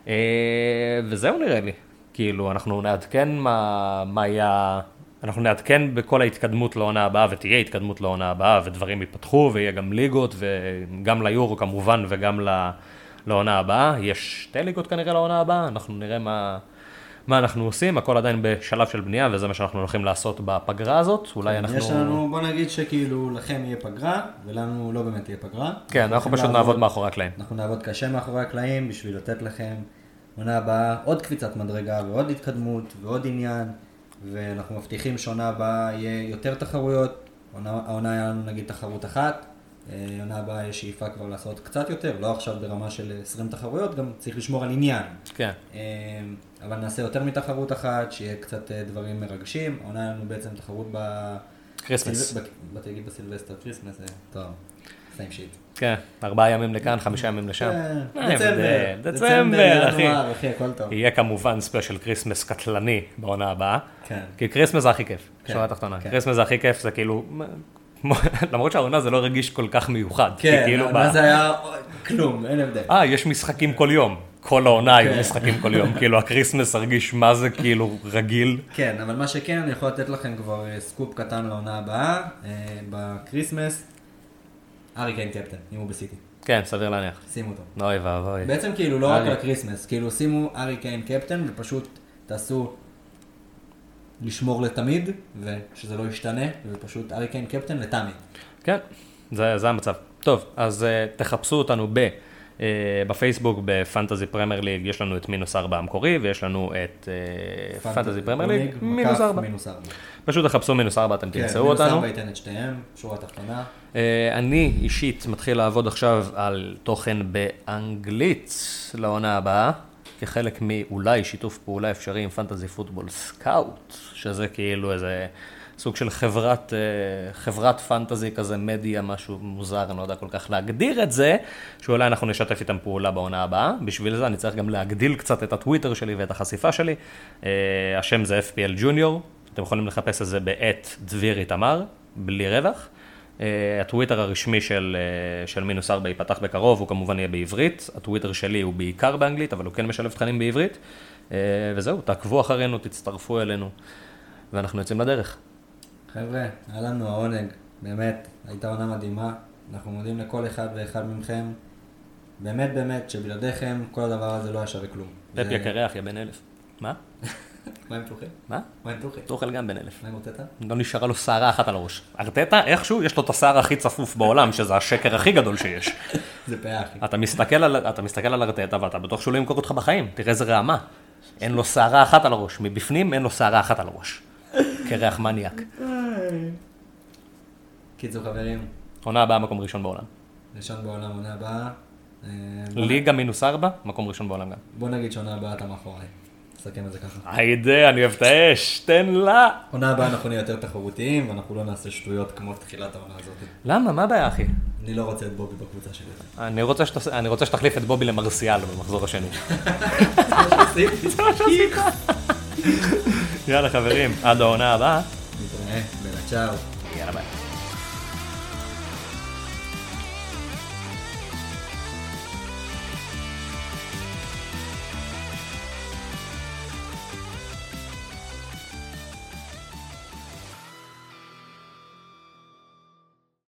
אה, וזהו נראה לי, כאילו אנחנו נעדכן מה, מה היה... אנחנו נעדכן בכל ההתקדמות לעונה הבאה, ותהיה התקדמות לעונה הבאה, ודברים ייפתחו, ויהיה גם ליגות, וגם ליורו כמובן, וגם ל- לעונה הבאה. יש שתי ליגות כנראה לעונה הבאה, אנחנו נראה מה, מה אנחנו עושים, הכל עדיין בשלב של בנייה, וזה מה שאנחנו הולכים לעשות בפגרה הזאת. אולי אנחנו... יש לנו, בוא נגיד שכאילו לכם יהיה פגרה, ולנו לא באמת תהיה פגרה. כן, אנחנו פשוט נעבוד מאחורי הקלעים. אנחנו נעבוד קשה מאחורי הקלעים בשביל לתת לכם עונה הבאה עוד קפיצת מדרגה ועוד התקדמות ועוד עניין, ואנחנו מבטיחים שעונה הבאה יהיה יותר תחרויות. עונה- העונה היה לנו נגיד תחרות אחת, אה, עונה הבאה יש שאיפה כבר לעשות קצת יותר, לא עכשיו ברמה של 20 תחרויות, גם צריך לשמור על עניין. כן, אה, אבל נעשה יותר מתחרות אחת, שיהיה קצת אה, דברים מרגשים. העונה היה לנו בעצם תחרות ב... Christmas. ב- באתי להגיד בסילבסטר, Christmas, זה טוב, same shit. כן, ארבעה ימים לכאן, חמישה ימים לשם. כן, אה, דצמבר, דצמבר, אחי. הכל טוב. יהיה כמובן special Christmas קטלני בעונה הבאה. כן. כי Christmas זה הכי כיף, כן, שורה תחתונה. כן. Christmas זה הכי כיף, זה כאילו, למרות שהעונה זה לא הרגיש כל כך מיוחד. כן, כאילו מה זה היה? כלום, אין הבדל. אה, יש משחקים כל יום. כל העונה היו כן. משחקים כל יום. כאילו ה Christmas הרגיש מה זה כאילו רגיל. כן, אבל מה שכן, אני יכול לתת לכם כבר אה, סקופ קטן לעונה הבאה, אה, ב Christmas, הארי קיין קפטן, אם הוא בסיטי. כן, סביר להניח. שימו אותו. אוי ואבוי. בעצם כאילו לא רק. על ה Christmas, כאילו שימו הארי קיין קפטן ופשוט תעשו לשמור לתמיד, ושזה לא ישתנה, ופשוט הארי קיין קפטן לתמיד. כן, זה, זה המצב. טוב, אז uh, תחפשו אותנו ב, בפייסבוק ב Fantasy Premier League, יש לנו את מינוס ארבע המקורי, ויש לנו את uh, Fantasy Premier League, מינוס ארבע. מינוס. פשוט תחפשו מינוס ארבע, אתם כן, תמצאו מינוס אותנו. ארבע ייתן את שתיהם, שורה תחתונה. אה, אני אישית מתחיל לעבוד עכשיו על תוכן באנגלית לעונה הבאה, כחלק מאולי שיתוף פעולה אפשרי עם Fantasy Football Scout, שזה כאילו איזה סוג של חברת, אה, חברת פנטזי כזה, מדיה, משהו מוזר, אני לא יודע כל כך להגדיר את זה, שאולי אנחנו נשתף איתם פעולה בעונה הבאה. בשביל זה אני צריך גם להגדיל קצת את הטוויטר שלי ואת החשיפה שלי. אה, השם זה FPL ג'וניור, אתם יכולים לחפש את זה בעת דביר איתמר, בלי רווח. Uh, הטוויטר הרשמי של, uh, של מינוס ארבע ייפתח בקרוב, הוא כמובן יהיה בעברית. הטוויטר שלי הוא בעיקר באנגלית, אבל הוא כן משלב תכנים בעברית. Uh, וזהו, תעקבו אחרינו, תצטרפו אלינו, ואנחנו יוצאים לדרך. חבר'ה, היה לנו העונג, באמת, הייתה עונה מדהימה. אנחנו מודים לכל אחד ואחד מכם. באמת באמת, שבלעדיכם כל הדבר הזה לא היה שווה כלום. פפ יקרח, יא בן אלף. מה? מה עם טוחי? מה? מה עם טוחי? תוכל גם בן אלף. מה עם אוטטה? לא נשארה לו שערה אחת על הראש. ארטטה, איכשהו, יש לו את השיער הכי צפוף בעולם, שזה השקר הכי גדול שיש. זה פאה, אחי. אתה מסתכל על ארטטה ואתה בטוח שהוא לא ימכור אותך בחיים, תראה איזה רעמה. אין לו שערה אחת על הראש, מבפנים אין לו שערה אחת על הראש. קרח מניאק. קיצור חברים, עונה הבאה מקום ראשון בעולם. ראשון בעולם עונה הבאה. אה, ליגה מינוס ארבע, מקום ראשון בעולם גם. בוא נגיד שעונה הבאה אתה מאחוריי. נסכם את זה ככה. היידה, אני אוהב את האש, תן לה. עונה הבאה אנחנו נהיה יותר תחרותיים, ואנחנו לא נעשה שטויות כמו תחילת העונה הזאת. למה? מה הבעיה, אחי? אני לא רוצה את בובי בקבוצה שלי. אני רוצה, שת... אני רוצה שתחליף את בובי למרסיאל במחזור השני. יאללה חברים, עד העונה הבאה. נתראה, 加油。